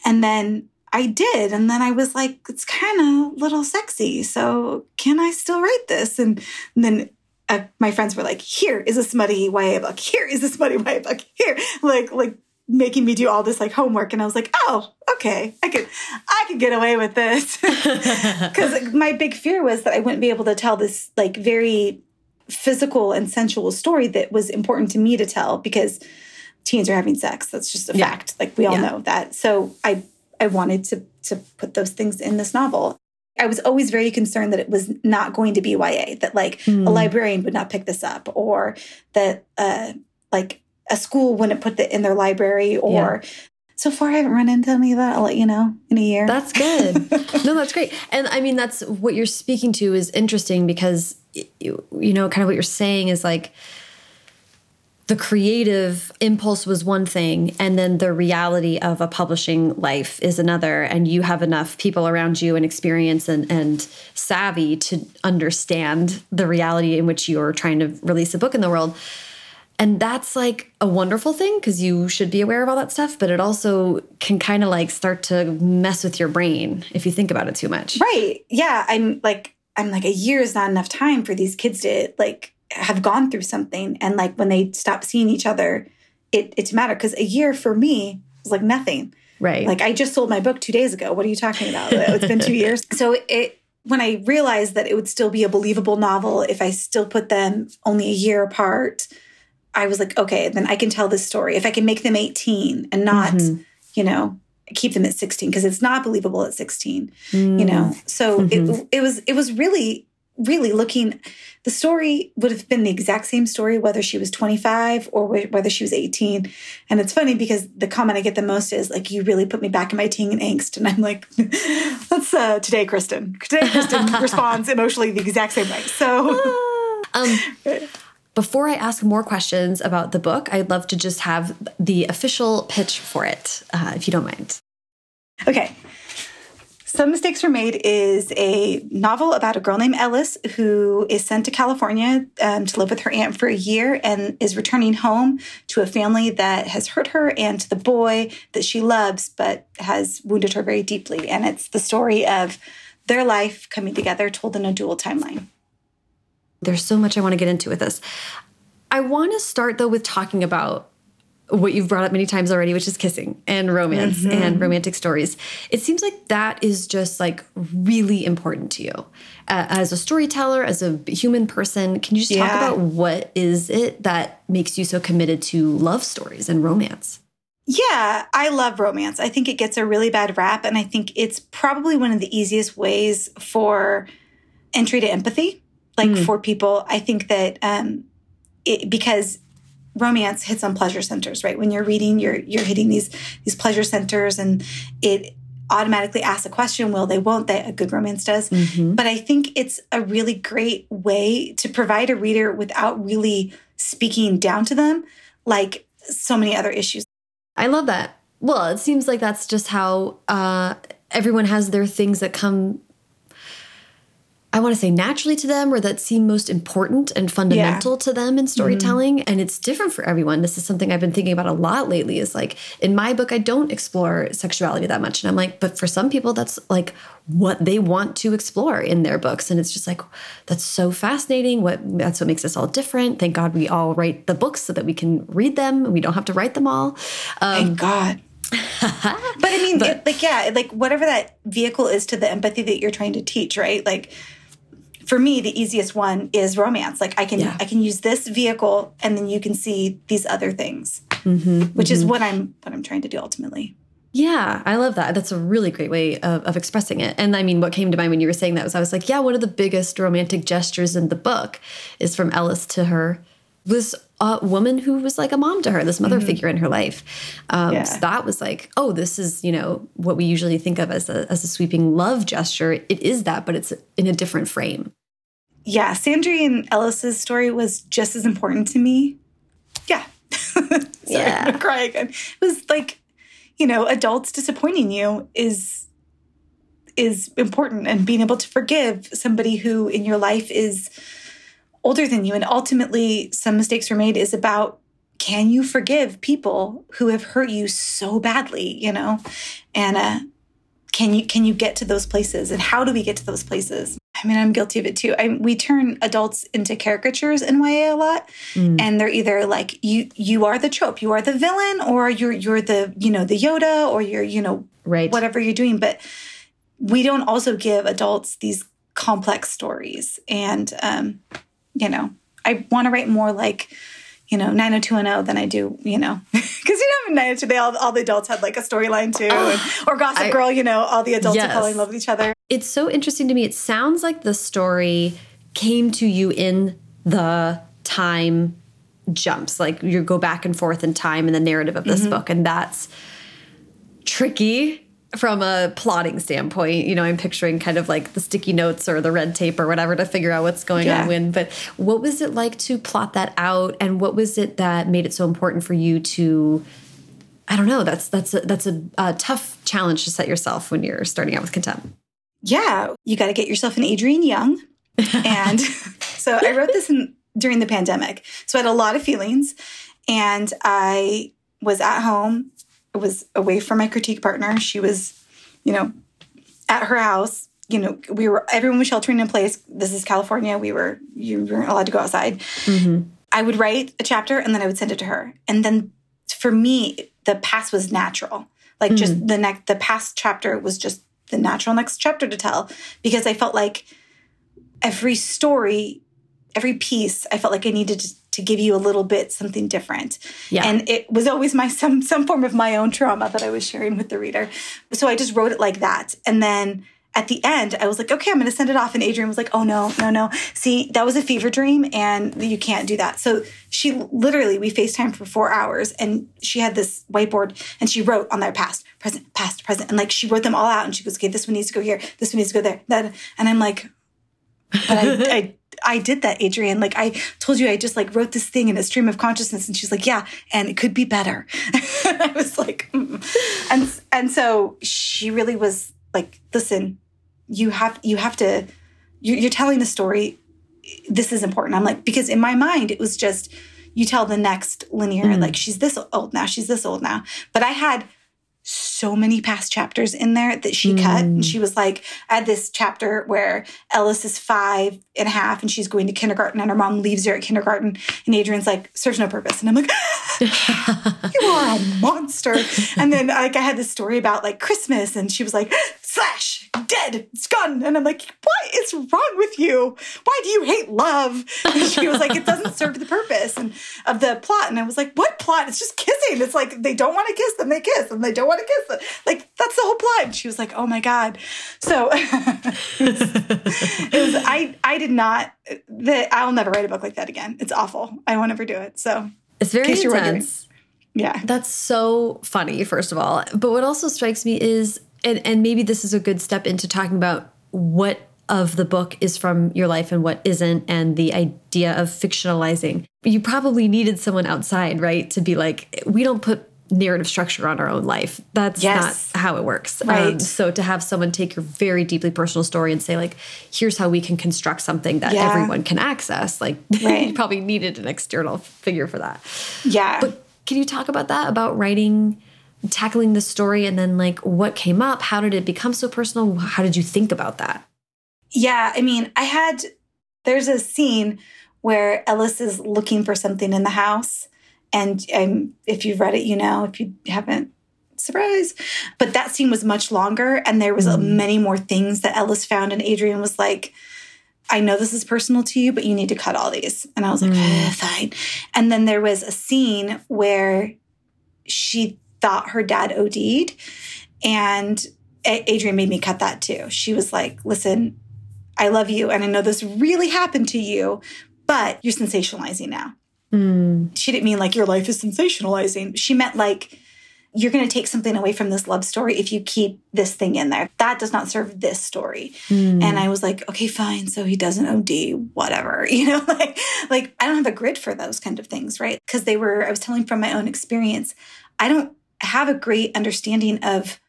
And then I did. And then I was like, it's kind of a little sexy. So can I still write this? And, and then uh, my friends were like, here is a smutty YA book. Here is a smutty YA book. Here, like, like making me do all this like homework. And I was like, oh, okay, I could, I could get away with this. *laughs* Cause my big fear was that I wouldn't be able to tell this like very physical and sensual story that was important to me to tell because teens are having sex. That's just a yeah. fact. Like we all yeah. know that. So I I wanted to to put those things in this novel. I was always very concerned that it was not going to be YA, that like mm. a hmm. librarian would not pick this up, or that uh, like a school wouldn't put it in their library, or yeah. so far I haven't run into any of that. I'll let you know in a year. That's good. *laughs* no, that's great. And I mean, that's what you're speaking to is interesting because you, know, kind of what you're saying is like the creative impulse was one thing and then the reality of a publishing life is another and you have enough people around you and experience and, and savvy to understand the reality in which you're trying to release a book in the world. And that's like a wonderful thing because you should be aware of all that stuff but it also can kind of like start to mess with your brain if you think about it too much. Right. Yeah i'm like i'm like a year is not enough time for these kids to like have gone through something. And like when they stop seeing each other it it's matter because a year for me was like nothing. Right. Like i just sold my book two days ago. What are you talking about? It's been two *laughs* years. So it when i realized that it would still be a believable novel if i still put them only a year apart i was like okay then i can tell this story. If i can make them 18 and not mm-hmm. you know keep them at 16 because it's not believable at 16 mm. you know? So mm-hmm. it, it was it was really really looking the story would have been the exact same story whether she was 25 or whether she was 18 and it's funny because the comment i get the most is like you really put me back in my teen angst. And i'm like *laughs* that's uh, today kristin. Today kristin *laughs* responds emotionally the exact same way. So um, *laughs* before I ask more questions about the book, I'd love to just have the official pitch for it, uh, if you don't mind. Okay. Some Mistakes Were Made is a novel about a girl named Ellis who is sent to California um, to live with her aunt for a year and is returning home to a family that has hurt her and to the boy that she loves but has wounded her very deeply. And it's the story of their life coming together told in a dual timeline. There's so much I want to get into with this. I want to start though with talking about what you've brought up many times already, which is kissing and romance mm -hmm. and romantic stories. It seems like that is just like really important to you uh, as a storyteller, as a human person. Can you just yeah. talk about what is it that makes you so committed to love stories and romance? Yeah, I love romance. I think it gets a really bad rap, and I think it's probably one of the easiest ways for entry to empathy, like mm. for people. I think that um, it, because romance hits on pleasure centers, right? When you're reading, you're you're hitting these these pleasure centers, and it automatically asks a question will they won't they a good romance does mm-hmm. but i think it's a really great way to provide a reader without really speaking down to them like so many other issues i love that well it seems like that's just how uh, everyone has their things that come I want to say naturally to them or that seem most important and fundamental yeah. to them in storytelling. Mm -hmm. And it's different for everyone. This is something I've been thinking about a lot lately is like in my book, I don't explore sexuality that much. And I'm like, but for some people, that's like what they want to explore in their books. And it's just like, that's so fascinating. What that's what makes us all different. Thank God we all write the books so that we can read them. We don't have to write them all. Um, Thank God. *laughs* but I mean, but, it, like, yeah, like whatever that vehicle is to the empathy that you're trying to teach, right? Like, for me the easiest one is romance like i can yeah. i can use this vehicle and then you can see these other things mm -hmm, which mm -hmm. is mm-hmm. what i'm what i'm trying to do ultimately yeah, I love that. That's a really great way of, of, expressing it. And I mean, what came to mind when you were saying that was I was like, yeah, one of the biggest romantic gestures in the book is from Ellis to her this uh, woman who was like a mom to her, this mother mm -hmm. figure in her life. Um, yeah. So that was like, oh, this is you know what we usually think of as a as a sweeping love gesture. It is that, but it's in a different frame. Yeah, Sandrine Ellis's story was just as important to me. Yeah, *laughs* Sorry, yeah. I'm gonna cry again. It was like, you know, adults disappointing you is is important and being able to forgive somebody who in your life is older than you and ultimately some mistakes were made is about can you forgive people who have hurt you so badly you know and uh can you can you get to those places? And how do we get to those places? I mean i'm guilty of it too. I, we turn adults into caricatures in ya a lot. Mm. and they're either like you you are the trope you are the villain or you're you're the you know the yoda or you're you know right. whatever you're doing. But we don't also give adults these complex stories. And, um, you know, I want to write more like, you know, 90210 than I do, you know, *laughs* because you know, in 902, all, all the adults had like a storyline too. and, or Gossip I, Girl, you know, all the adults yes. are falling in love with each other. It's so interesting to me. It sounds like the story came to you in the time jumps, like you go back and forth in time in the narrative of this mm -hmm. book. And that's tricky from a plotting standpoint, you know, I'm picturing kind of like the sticky notes or the red tape or whatever to figure out what's going yeah. on when. But what was it like to plot that out, and what was it that made it so important for you to? I don't know. That's that's a, that's a, a tough challenge to set yourself when you're starting out with contempt. Yeah, you got to get yourself an Adrienne Young, *laughs* and so I wrote this in, during the pandemic. So I had a lot of feelings, and I was at home was away from my critique partner. She was, you know, at her house. You know, we were everyone was sheltering in place. This is California. We were you weren't allowed to go outside. Mm-hmm. I would write a chapter and then I would send it to her. And then for me, the past was natural. Like mm-hmm. just the next the past chapter was just the natural next chapter to tell because I felt like every story, every piece, I felt like I needed to to give you a little bit something different. Yeah. And it was always my some some form of my own trauma that I was sharing with the reader. So I just wrote it like that. And then at the end, I was like, okay, I'm going to send it off. And Adrienne was like, oh, no, no, no. See, that was a fever dream and you can't do that. So she literally, we FaceTime for four hours and she had this whiteboard and she wrote on there past, present, past, present. And like she wrote them all out and she goes, okay, this one needs to go here. This one needs to go there. That, and I'm like, but I, I I did that, Adrienne. Like I told you, I just like wrote this thing in a stream of consciousness. And she's like, yeah, and it could be better. *laughs* I was like, mm. and, and so she really was like, listen, you have, you have to, you're, you're telling the story. This is important. I'm like, because in my mind, it was just, you tell the next linear, mm. like she's this old now, she's this old now. But I had so many past chapters in there that she mm. cut. And mm. she was like, I had this chapter where Ellis is five and a half and she's going to kindergarten and her mom leaves her at kindergarten. And Adrienne's like, serves no purpose. And I'm like, *laughs* you are a monster. and then like I had this story about like Christmas and she was like, slash, dead, it's gone. And I'm like, what is wrong with you? Why do you hate love? And she was like, it doesn't serve the purpose and of the plot. And I was like, what plot? It's just kissing. It's like they don't want to kiss, then they kiss, and they don't want to kiss it. Like that's the whole plot. And she was like, oh my God. So it, was, *laughs* it was, I I did not that I'll never write a book like that again. It's awful. I won't ever do it. So it's very intense. Yeah. That's so funny, first of all. But what also strikes me is and and maybe this is a good step into talking about what of the book is from your life and what isn't and the idea of fictionalizing you probably needed someone outside right to be like we don't put narrative structure on our own life. That's yes. not how it works. Um, right. Um, so to have someone take your very deeply personal story and say like, here's how we can construct something that yeah. everyone can access. Like *laughs* right. you probably needed an external figure for that. Yeah. But can you talk about that? About writing, tackling the story and then like what came up? How did it become so personal? How did you think about that? Yeah. I mean, I had, there's a scene where Ellis is looking for something in the house and um, if you've read it, you know. If you haven't, surprise. But that scene was much longer, and there was mm. many more things that Ellis found. And Adrienne was like, "I know this is personal to you, but you need to cut all these." And I was like, mm. "Fine." And then there was a scene where she thought her dad OD'd, and Adrienne made me cut that too. She was like, "Listen." I love you, and I know this really happened to you, but you're sensationalizing now Mm. She didn't mean like your life is sensationalizing. She meant like you're going to take something away from this love story if you keep this thing in there. That does not serve this story. Mm. And I was like, okay, fine. So he doesn't OD, whatever. *laughs* You know, like like I don't have a grid for those kind of things, right? Because they were I was telling from my own experience. I don't have a great understanding of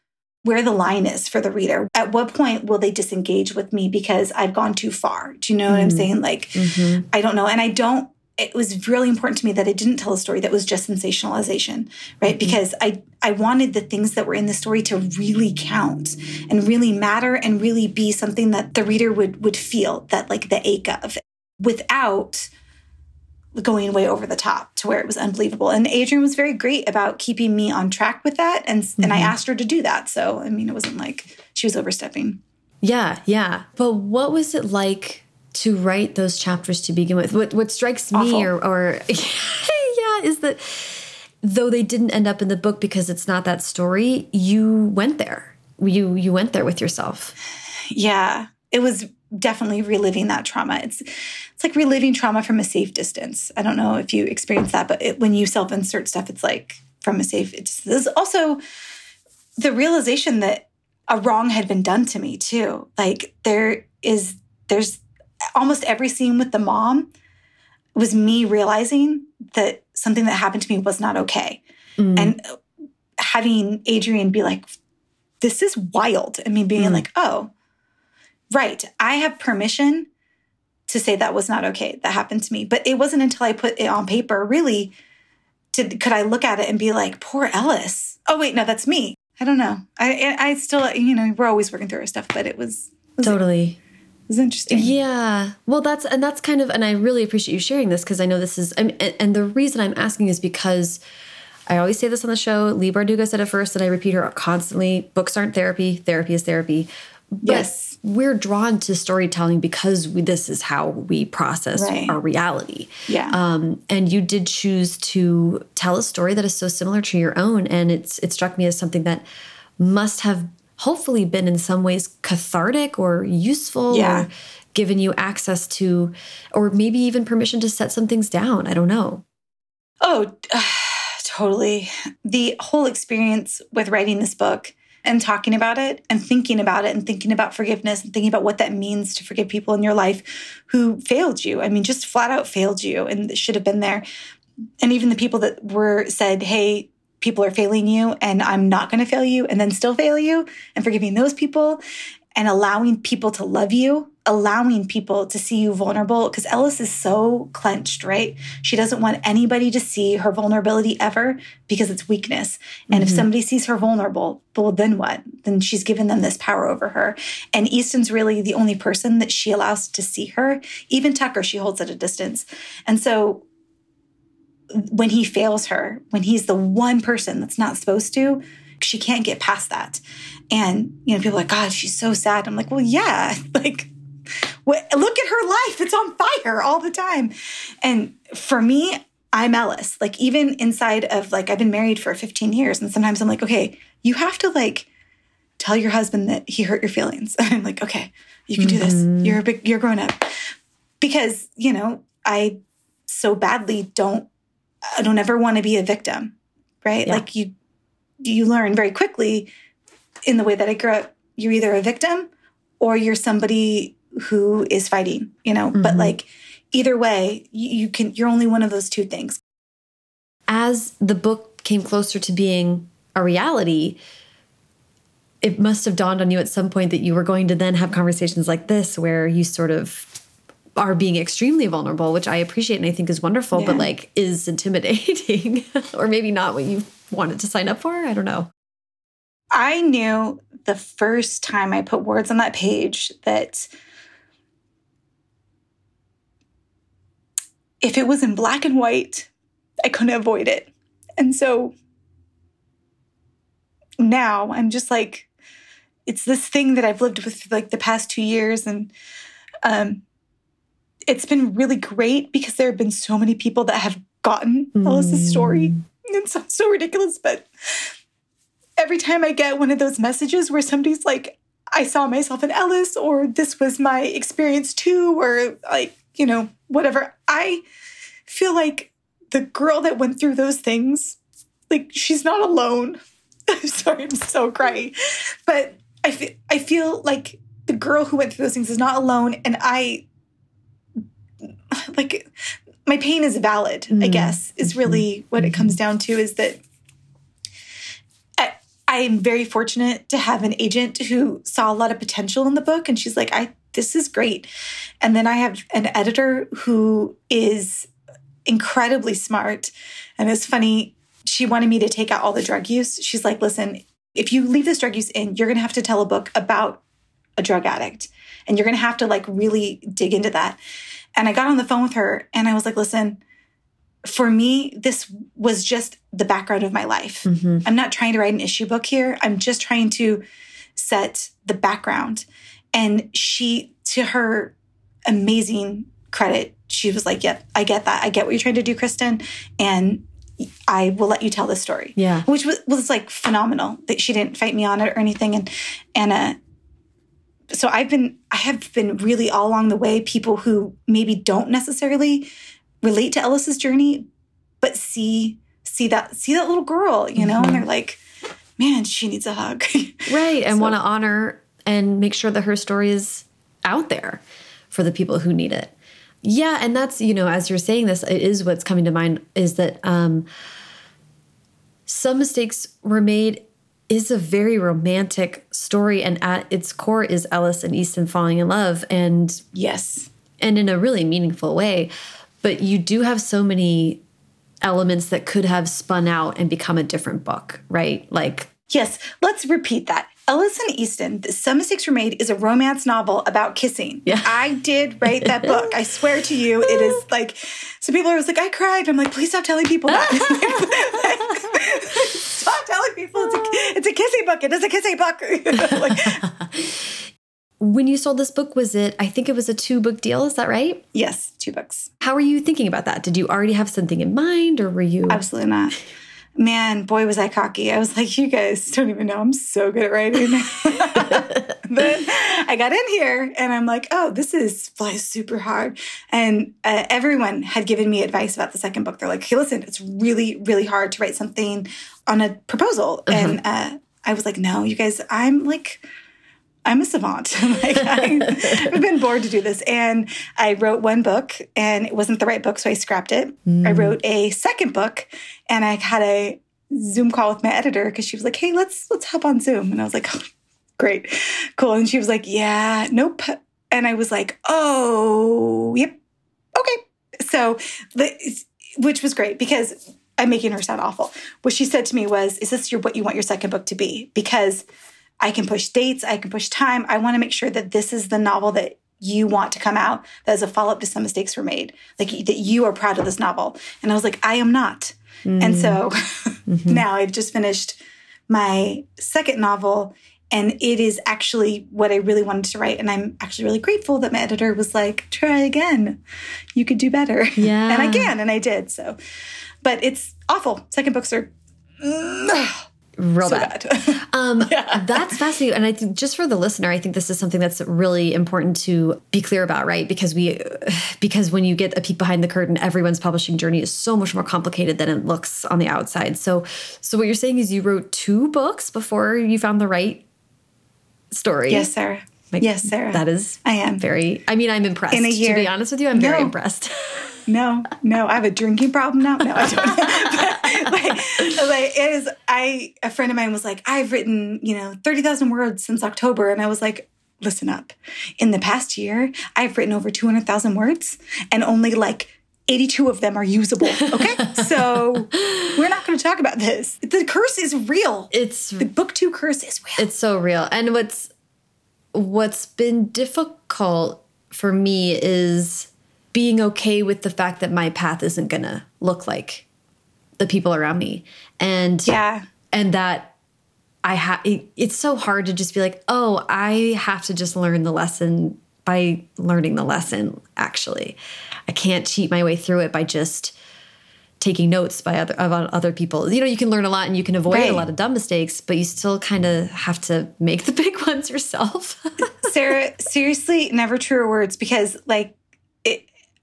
where the line is for the reader. At what point will they disengage with me because I've gone too far? Do you know mm. what I'm mm. saying? Like, mm-hmm. I don't know. And I don't it was really important to me that I didn't tell a story that was just sensationalization, right? Mm-hmm. Because I I wanted the things that were in the story to really count and really matter and really be something that the reader would would feel that like the ache of without going way over the top to where it was unbelievable. And Adrienne was very great about keeping me on track with that and mm-hmm. and I mm-hmm. asked her to do that. So, I mean, it wasn't like she was overstepping. Yeah, yeah. But what was it like to write those chapters to begin with. What what strikes Awful. me or, or *laughs* yeah is that though they didn't end up in the book because it's not that story, you went there. You you went there with yourself. Yeah, it was definitely reliving that trauma. It's it's like reliving trauma from a safe distance. I don't know if you experience that, but it, when you self insert stuff, it's like from a safe. It's there's also the realization that a wrong had been done to me too. Like there is there's almost every scene with the mom was me realizing that something that happened to me was not okay. Mm. And having Adrienne be like, this is wild. And me being mm. like, oh, right. I have permission to say that was not okay. That happened to me. But it wasn't until I put it on paper, really, to, could I look at it and be like, poor Ellis. Oh, wait, no, that's me. I don't know. I, I still, you know, we're always working through our stuff, but it was, was totally was interesting. Yeah. Well, that's and that's kind of and I really appreciate you sharing this because I know this is and, and the reason I'm asking is because I always say this on the show. Leigh Bardugo said it first, and I repeat her constantly. Books aren't therapy. Therapy is therapy. But yes. we're drawn to storytelling because we, this is how we process right. our reality. Yeah. Um, and you did choose to tell a story that is so similar to your own, and it's it struck me as something that must have hopefully been in some ways cathartic or useful yeah. or given you access to, or maybe even permission to set some things down. I don't know. Oh, *sighs* totally. The whole experience with writing this book and talking about it and thinking about it and thinking about forgiveness and thinking about what that means to forgive people in your life who failed you. I mean, just flat out failed you and should have been there. And even the people that were said, hey, people are failing you and I'm not going to fail you and then still fail you and forgiving those people and allowing people to love you, allowing people to see you vulnerable. Because Ellis is so clenched, right? She doesn't want anybody to see her vulnerability ever because it's weakness. And mm-hmm. if somebody sees her vulnerable, well, then what? Then she's given them this power over her. And Easton's really the only person that she allows to see her. Even Tucker, she holds at a distance. And so when he fails her, when he's the one person that's not supposed to, she can't get past that. And, you know, people are like, God, she's so sad. I'm like, well, yeah, *laughs* like, look at her life. It's on fire all the time. And for me, I'm Ellis. Like, even inside of like, I've been married for 15 years. And sometimes I'm like, okay, you have to like tell your husband that he hurt your feelings. *laughs* And I'm like, okay, you can do this. Mm-hmm. You're a big, you're grown up. Because, you know, I so badly don't I don't ever want to be a victim, right? Yeah. Like you you learn very quickly in the way that I grew up, you're either a victim or you're somebody who is fighting, you know, mm-hmm. but like either way, you, you can you're only one of those two things. As the book came closer to being a reality, it must have dawned on you at some point that you were going to then have conversations like this where you sort of are being extremely vulnerable, which I appreciate and I think is wonderful, yeah. but like is intimidating *laughs* or maybe not what you wanted to sign up for. I don't know. I knew the first time I put words on that page that if it was in black and white, I couldn't avoid it. And so now I'm just like, it's this thing that I've lived with for like the past two years. And um, it's been really great because there have been so many people that have gotten mm. Ellis's story. It sounds so ridiculous, but every time I get one of those messages where somebody's like, I saw myself in Ellis, or this was my experience too, or like, you know, whatever, I feel like the girl that went through those things, like she's not alone. I'm *laughs* sorry, I'm so crying. But I feel I feel like the girl who went through those things is not alone. And I like my pain is valid, mm. I guess, is really what it comes down to is that I, I am very fortunate to have an agent who saw a lot of potential in the book and she's like, I this is great. And then I have an editor who is incredibly smart. And it's funny, she wanted me to take out all the drug use. She's like, listen, if you leave this drug use in, you're going to have to tell a book about a drug addict. And you're going to have to like really dig into that. And I got on the phone with her and I was like, listen, for me, this was just the background of my life. Mm-hmm. I'm not trying to write an issue book here. I'm just trying to set the background. And she, to her amazing credit, she was like, Yep, I get that. I get what you're trying to do, Kristin. And I will let you tell this story. Yeah. Which was, was like phenomenal that she didn't fight me on it or anything. And, and, uh, so I've been, I have been really all along the way, people who maybe don't necessarily relate to Ellis's journey, but see, see that, see that little girl, you know, mm-hmm. and they're like, man, she needs a hug. *laughs* Right. And so, want to honor and make sure that her story is out there for the people who need it. Yeah, and that's, you know, as you're saying this, it is what's coming to mind is that um some mistakes were made is a very romantic story and at its core is Ellis and Easton falling in love and yes, and in a really meaningful way. But you do have so many elements that could have spun out and become a different book, right? Like Yes, let's repeat that. Ellis and Easton, Some Mistakes Were Made is a romance novel about kissing. Yeah. I did write that book. I swear to you, it is *laughs* like, so people are always like, I cried. I'm like, please stop telling people that. *laughs* *laughs* stop telling people it's a, it's a kissing book. It is a kissing book. like, when you sold this book, was it, I think it was a two book deal, is that right? Yes, two books. How were you thinking about that? Did you already have something in mind or were you? Absolutely not man, boy, was I cocky. I was like, you guys don't even know I'm so good at writing. *laughs* then I got in here and I'm like, oh, this is flies super hard. And uh, everyone had given me advice about the second book. They're like, hey, listen, it's really, really hard to write something on a proposal. -huh. And uh, I was like, no, you guys, I'm like, I'm a savant. *laughs* like I, have been bored to do this. And I wrote one book and it wasn't the right book, so I scrapped it. Mm. I wrote a second book and I had a Zoom call with my editor because she was like, Hey, let's let's hop on Zoom. And I was like, oh, great, cool. And she was like, Yeah, nope. And I was like, Oh, yep, okay. So which was great because I'm making her sound awful. What she said to me was, Is this your what you want your second book to be? Because I can push dates, I can push time. I want to make sure that this is the novel that you want to come out that is a follow up to some mistakes were made, like that you are proud of this novel. And I was like, I am not. Mm. And so mm-hmm. *laughs* now I've just finished my second novel and it is actually what I really wanted to write. And I'm actually really grateful that my editor was like, try again. You could do better. Yeah. *laughs* and I can, and I did. So, but it's awful. Second books are. Real so bad. bad. *laughs* um, yeah. That's fascinating. And I think just for the listener, I think this is something that's really important to be clear about, right? Because we, *sighs* because when you get a peek behind the curtain, everyone's publishing journey is so much more complicated than it looks on the outside. So, so what you're saying is you wrote two books before you found the right story. Yes, Sarah. Yes, Sarah. That is I am very I mean, I'm impressed. In a year. To be honest with you, I'm no. very impressed. *laughs* no, no, I have a drinking problem now. No, I don't. like, like, *laughs* it is. I a friend of mine was like, I've written you know thirty thousand words since October, and I was like, listen up. In the past year, I've written over two hundred thousand words, and only like 82 of them are usable. Okay. so we're not going to talk about this. The curse is real. It's the book two curse is real. It's so real. And what's what's been difficult for me is being okay with the fact that my path isn't going to look like the people around me. And yeah. And that I have it, it's so hard to just be like, "Oh, I have to just learn the lesson by learning the lesson actually. I can't cheat my way through it by just taking notes by other of other people. You know, you can learn a lot and you can avoid right. a lot of dumb mistakes, but you still kind of have to make the *laughs* big ones yourself. Sarah, seriously, never truer words because like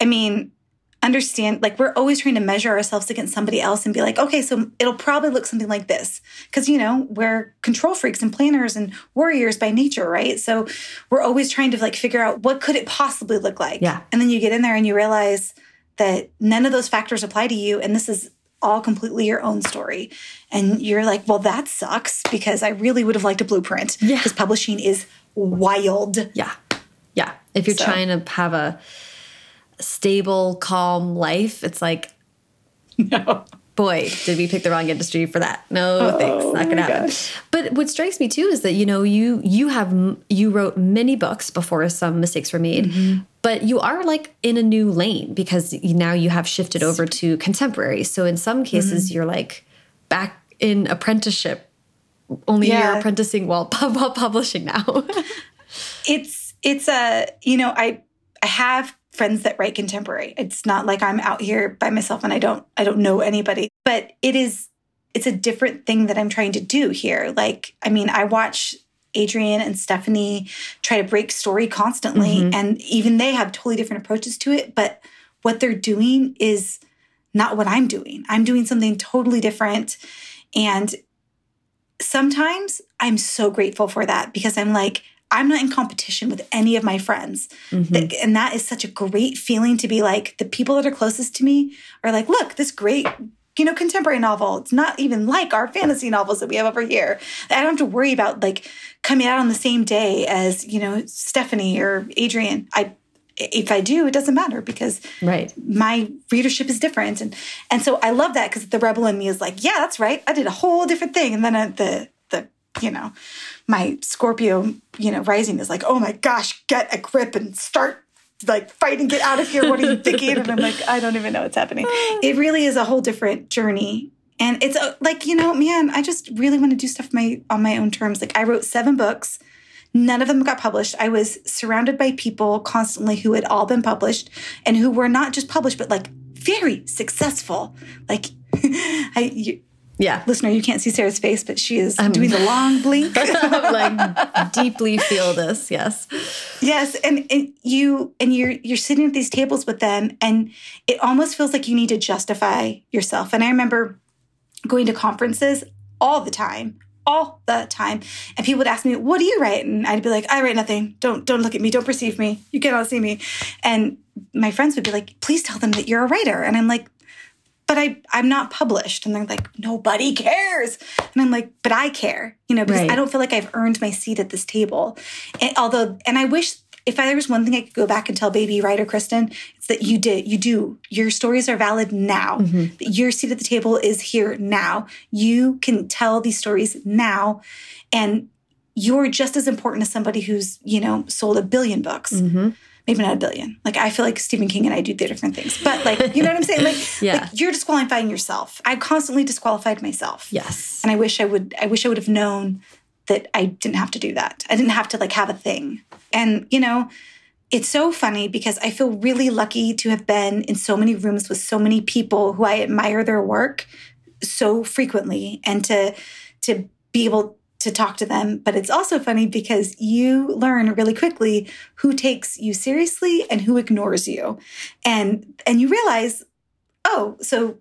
I mean, understand like we're always trying to measure ourselves against somebody else and be like okay so it'll probably look something like this because you know we're control freaks and planners and warriors by nature right so we're always trying to like figure out what could it possibly look like Yeah. and then you get in there and you realize that none of those factors apply to you and this is all completely your own story and you're like well that sucks because i really would have liked a blueprint Yeah. because publishing is wild Yeah. Yeah. If you're So- trying to have a stable, calm life, it's like, *laughs* no boy, did we pick the wrong industry for that? No, thanks, Oh not gonna happen. gosh. But what strikes me too is that you know you you have you wrote many books before some mistakes were made, Mm-hmm. but you are like in a new lane because now you have shifted over to contemporary. So in some cases, Mm-hmm. you're like back in apprenticeship. Only you're apprenticing while, *laughs* while publishing now. *laughs* it's it's a you know i i have friends that write contemporary. It's not like i'm out here by myself and i don't i don't know anybody but it is it's a different thing that i'm trying to do here. Like i mean i watch adrienne and stephanie try to break story constantly mm-hmm. and even they have totally different approaches to it but what they're doing is not what i'm doing. I'm doing something totally different. And sometimes I'm so grateful for that because I'm like, I'm not in competition with any of my friends. That- and that is such a great feeling to be like, the people that are closest to me are like, look, this great, you know, contemporary novel. It's not even like our fantasy novels that we have over here. I don't have to worry about like coming out on the same day as, you know, Stephanie or Adrienne. I, if I do, it doesn't matter because right. my readership is different and and so i love that because the rebel in me is like yeah that's right i did a whole different thing and then uh, the you know my scorpio you know rising is like oh my gosh get a grip and start like fight and get out of here. What are you thinking? And i'm like i don't even know what's happening. *sighs* It really is a whole different journey. And it's uh, like you know man i just really want to do stuff my on my own terms. Like i wrote seven books. None of them got published. I was surrounded by people constantly who had all been published and who were not just published, but like very successful. Like, *laughs* I, you, Yeah. listener, you can't see Sarah's face, but she is doing the long blink. *laughs* *laughs* like deeply feel this. Yes. yes, and, and you and you're you're sitting at these tables with them, and it almost feels like you need to justify yourself. And I remember going to conferences all the time all the time and people would ask me what do you write and i'd be like i write nothing don't don't look at me don't perceive me you cannot see me and my friends would be like please tell them that you're a writer and i'm like but I, I'm not published. And they're like, nobody cares. And I'm like, but I care, you know, because Right. I don't feel like I've earned my seat at this table. And although, and I wish if I, there was one thing I could go back and tell baby writer Kristin, it's that you did, you do. Your stories are valid now. That your seat at the table is here now. You can tell these stories now. And you're just as important as somebody who's, you know, sold a billion books Mm-hmm. Maybe not a billion. Like I feel like Stephen King and I do different things, but like you know what I'm saying? Like, *laughs* Yeah. like you're disqualifying yourself. I constantly disqualified myself. Yes. and I wish I would. I wish I would have known that I didn't have to do that. I didn't have to like have a thing. And you know, it's so funny because I feel really lucky to have been in so many rooms with so many people who I admire their work so frequently and to to be able to talk to them but it's also funny because you learn really quickly who takes you seriously and who ignores you and and you realize oh so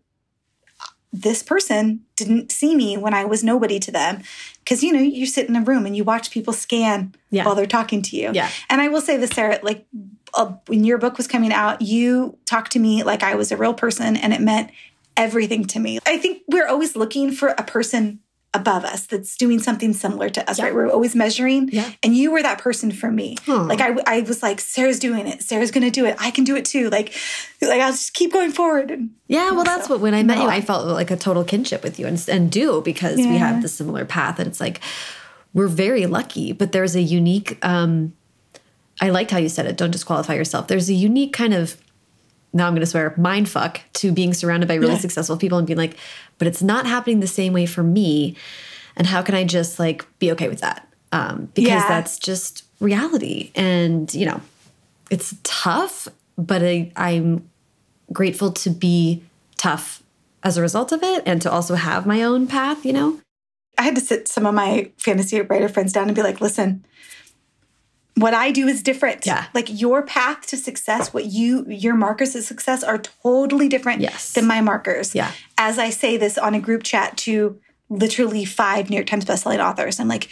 this person didn't see me when I was nobody to them because you know you sit in a room and you watch people scan Yeah. while they're talking to you Yeah. and I will say this, Sarah, like uh, when your book was coming out, you talked to me like I was a real person and it meant everything to me. I think we're always looking for a person above us that's doing something similar to us, right? We're always measuring. Yeah. And you were that person for me. Huh. Like I, I was like, Sarah's doing it. Sarah's going to do it. I can do it too. Like, like I'll just keep going forward. And Yeah, well, that's what when I met you. I felt like a total kinship with you and, and do because we have the similar path. And it's like we're very lucky, but there's a unique. um I liked how you said it. Don't disqualify yourself. There's a unique kind of now I'm going to swear mind fuck to being surrounded by really Yeah. successful people and being like, but it's not happening the same way for me. And how can I just like be okay with that? Um, because Yeah. that's just reality. And you know, it's tough, but I, I'm grateful to be tough as a result of it and to also have my own path, you know? I had to sit some of my fantasy writer friends down and be like, listen, what I do is different. Yeah. Like your path to success, what you your markers of success are totally different Yes. than my markers. Yeah. As I say this on a group chat to literally five New York Times bestselling authors, I'm like,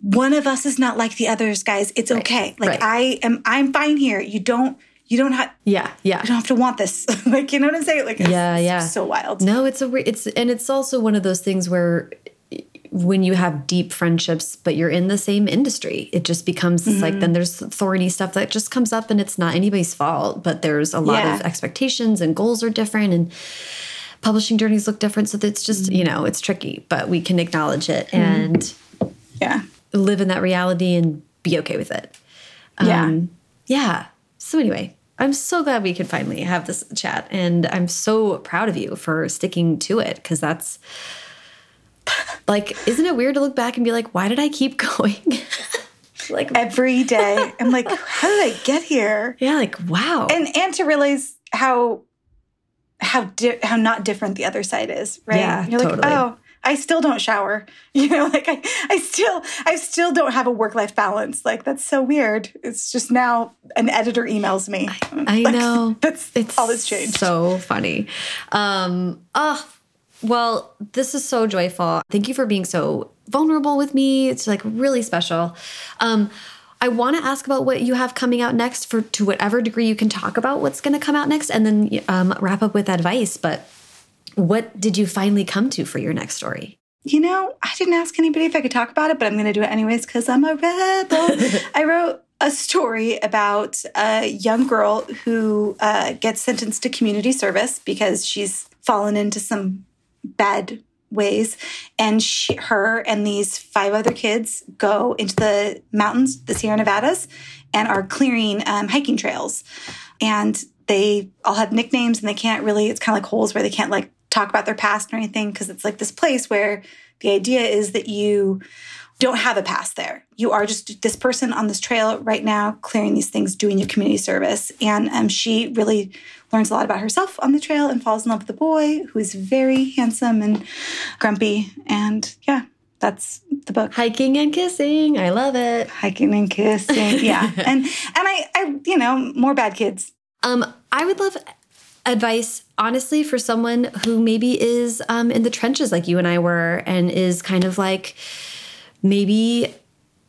one of us is not like the others, guys. It's okay. Like right. I am I'm fine here. You don't you don't have Yeah, yeah. you don't have to want this. *laughs* like you know what I'm saying? Like it's, Yeah, yeah. so wild. No, it's a it's and it's also one of those things where when you have deep friendships but you're in the same industry it just becomes Mm-hmm. like then there's thorny stuff that just comes up and it's not anybody's fault but there's a lot Yeah. of expectations and goals are different and publishing journeys look different so it's just Mm-hmm. you know it's tricky but we can acknowledge it and Yeah. live in that reality and be okay with it Yeah. um, yeah. So anyway, I'm so glad we could finally have this chat, and I'm so proud of you for sticking to it because that's like, isn't it weird to look back and be like, why did I keep *laughs* going? like, Every day. I'm like, how did I get here? yeah, like wow. and and to realize how how di- how not different the other side is, right? Yeah, You're like, totally. oh, I still don't shower. *laughs* You know, like I I still I still don't have a work life balance. Like that's so weird. It's just now an editor emails me. I *laughs* Like, know. That's it's all that's changed. So funny. Um, oh, well, this is so joyful. Thank you for being so vulnerable with me. It's like really special. Um, I want to ask about what you have coming out next for to whatever degree you can talk about what's going to come out next and then um, wrap up with advice. But what did you finally come to for your next story? You know, I didn't ask anybody if I could talk about it, but I'm going to do it anyways because I'm a rebel. *laughs* I wrote a story about a young girl who uh, gets sentenced to community service because she's fallen into some bad ways. And she, her and these five other kids go into the mountains, the Sierra Nevadas, and are clearing um, hiking trails. And they all have nicknames and they can't really, it's kind of like holes where they can't like talk about their past or anything because it's like this place where the idea is that you don't have a past there. You are just this person on this trail right now, clearing these things, doing your community service. And um, she really learns a lot about herself on the trail and falls in love with a boy who is very handsome and grumpy. And yeah, that's the book. Hiking and kissing. I love it. Hiking and kissing. *laughs* Yeah. and and I, I, you know, more bad kids. Um, I would love advice, honestly, for someone who maybe is um, in the trenches like you and I were, and is kind of like maybe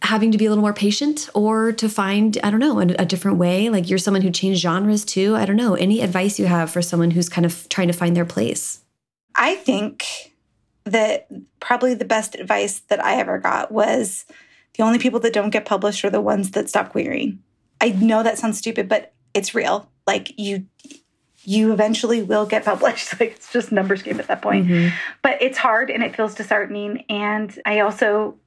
having to be a little more patient or to find, I don't know, a, a different way. Like you're someone who changed genres too. I don't know. Any advice you have for someone who's kind of trying to find their place? I think that probably the best advice that I ever got was the only people that don't get published are the ones that stop querying. I know that sounds stupid, but it's real. Like you you eventually will get published. *laughs* Like it's just numbers game at that point. Mm-hmm. But it's hard and it feels disheartening. And I also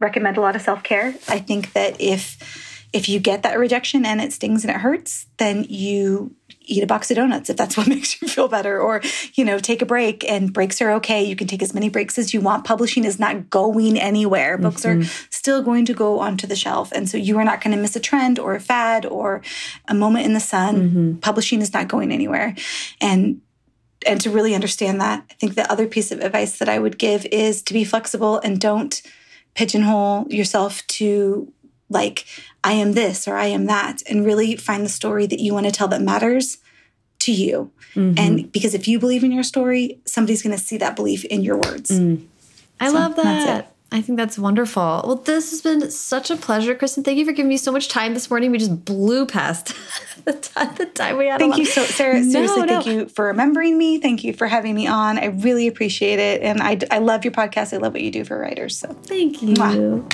recommend a lot of self-care. I think that if if you get that rejection and it stings and it hurts, then you eat a box of donuts if that's *laughs* what makes you feel better. Or you know take a break and breaks are okay. You can take as many breaks as you want. Publishing is not going anywhere. Books are mm-hmm. still going to go onto the shelf. And so you are not going to miss a trend or a fad or a moment in the sun. Mm-hmm. Publishing is not going anywhere. And and to really understand that i think the other piece of advice that i would give is to be flexible and don't pigeonhole yourself to like i am this or i am that and really find the story that you want to tell that matters to you. Mm-hmm. And because if you believe in your story somebody's going to see that belief in your words. Mm. I love that's that. I think that's wonderful. Well, this has been such a pleasure, Kristin. Thank you for giving me so much time this morning. We just blew past *laughs* the time, the time we had. thank you so sarah No, seriously no. thank you for remembering me thank you for having me on i really appreciate it and i, I love your podcast i love what you do for writers so Thank you. Mwah.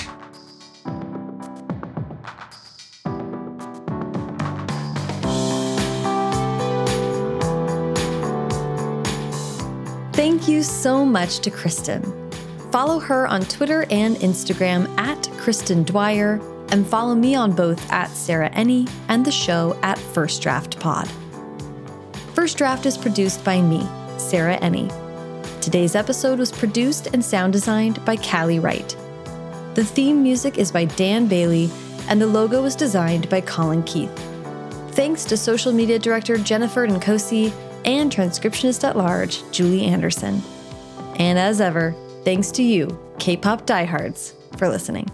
Thank you so much to Kristin. Follow her on Twitter and Instagram at Kristin Dwyer, and follow me on both at Sarah Enni and the show at First Draft Pod. First Draft is produced by me, Sarah Enni. Today's episode was produced and sound designed by Callie Wright. The theme music is by Dan Bailey, and the logo was designed by Colin Keith. Thanks to social media director Jennifer Nkosi and transcriptionist at large Julie Anderson. And as ever, thanks to you, K pop diehards, for listening.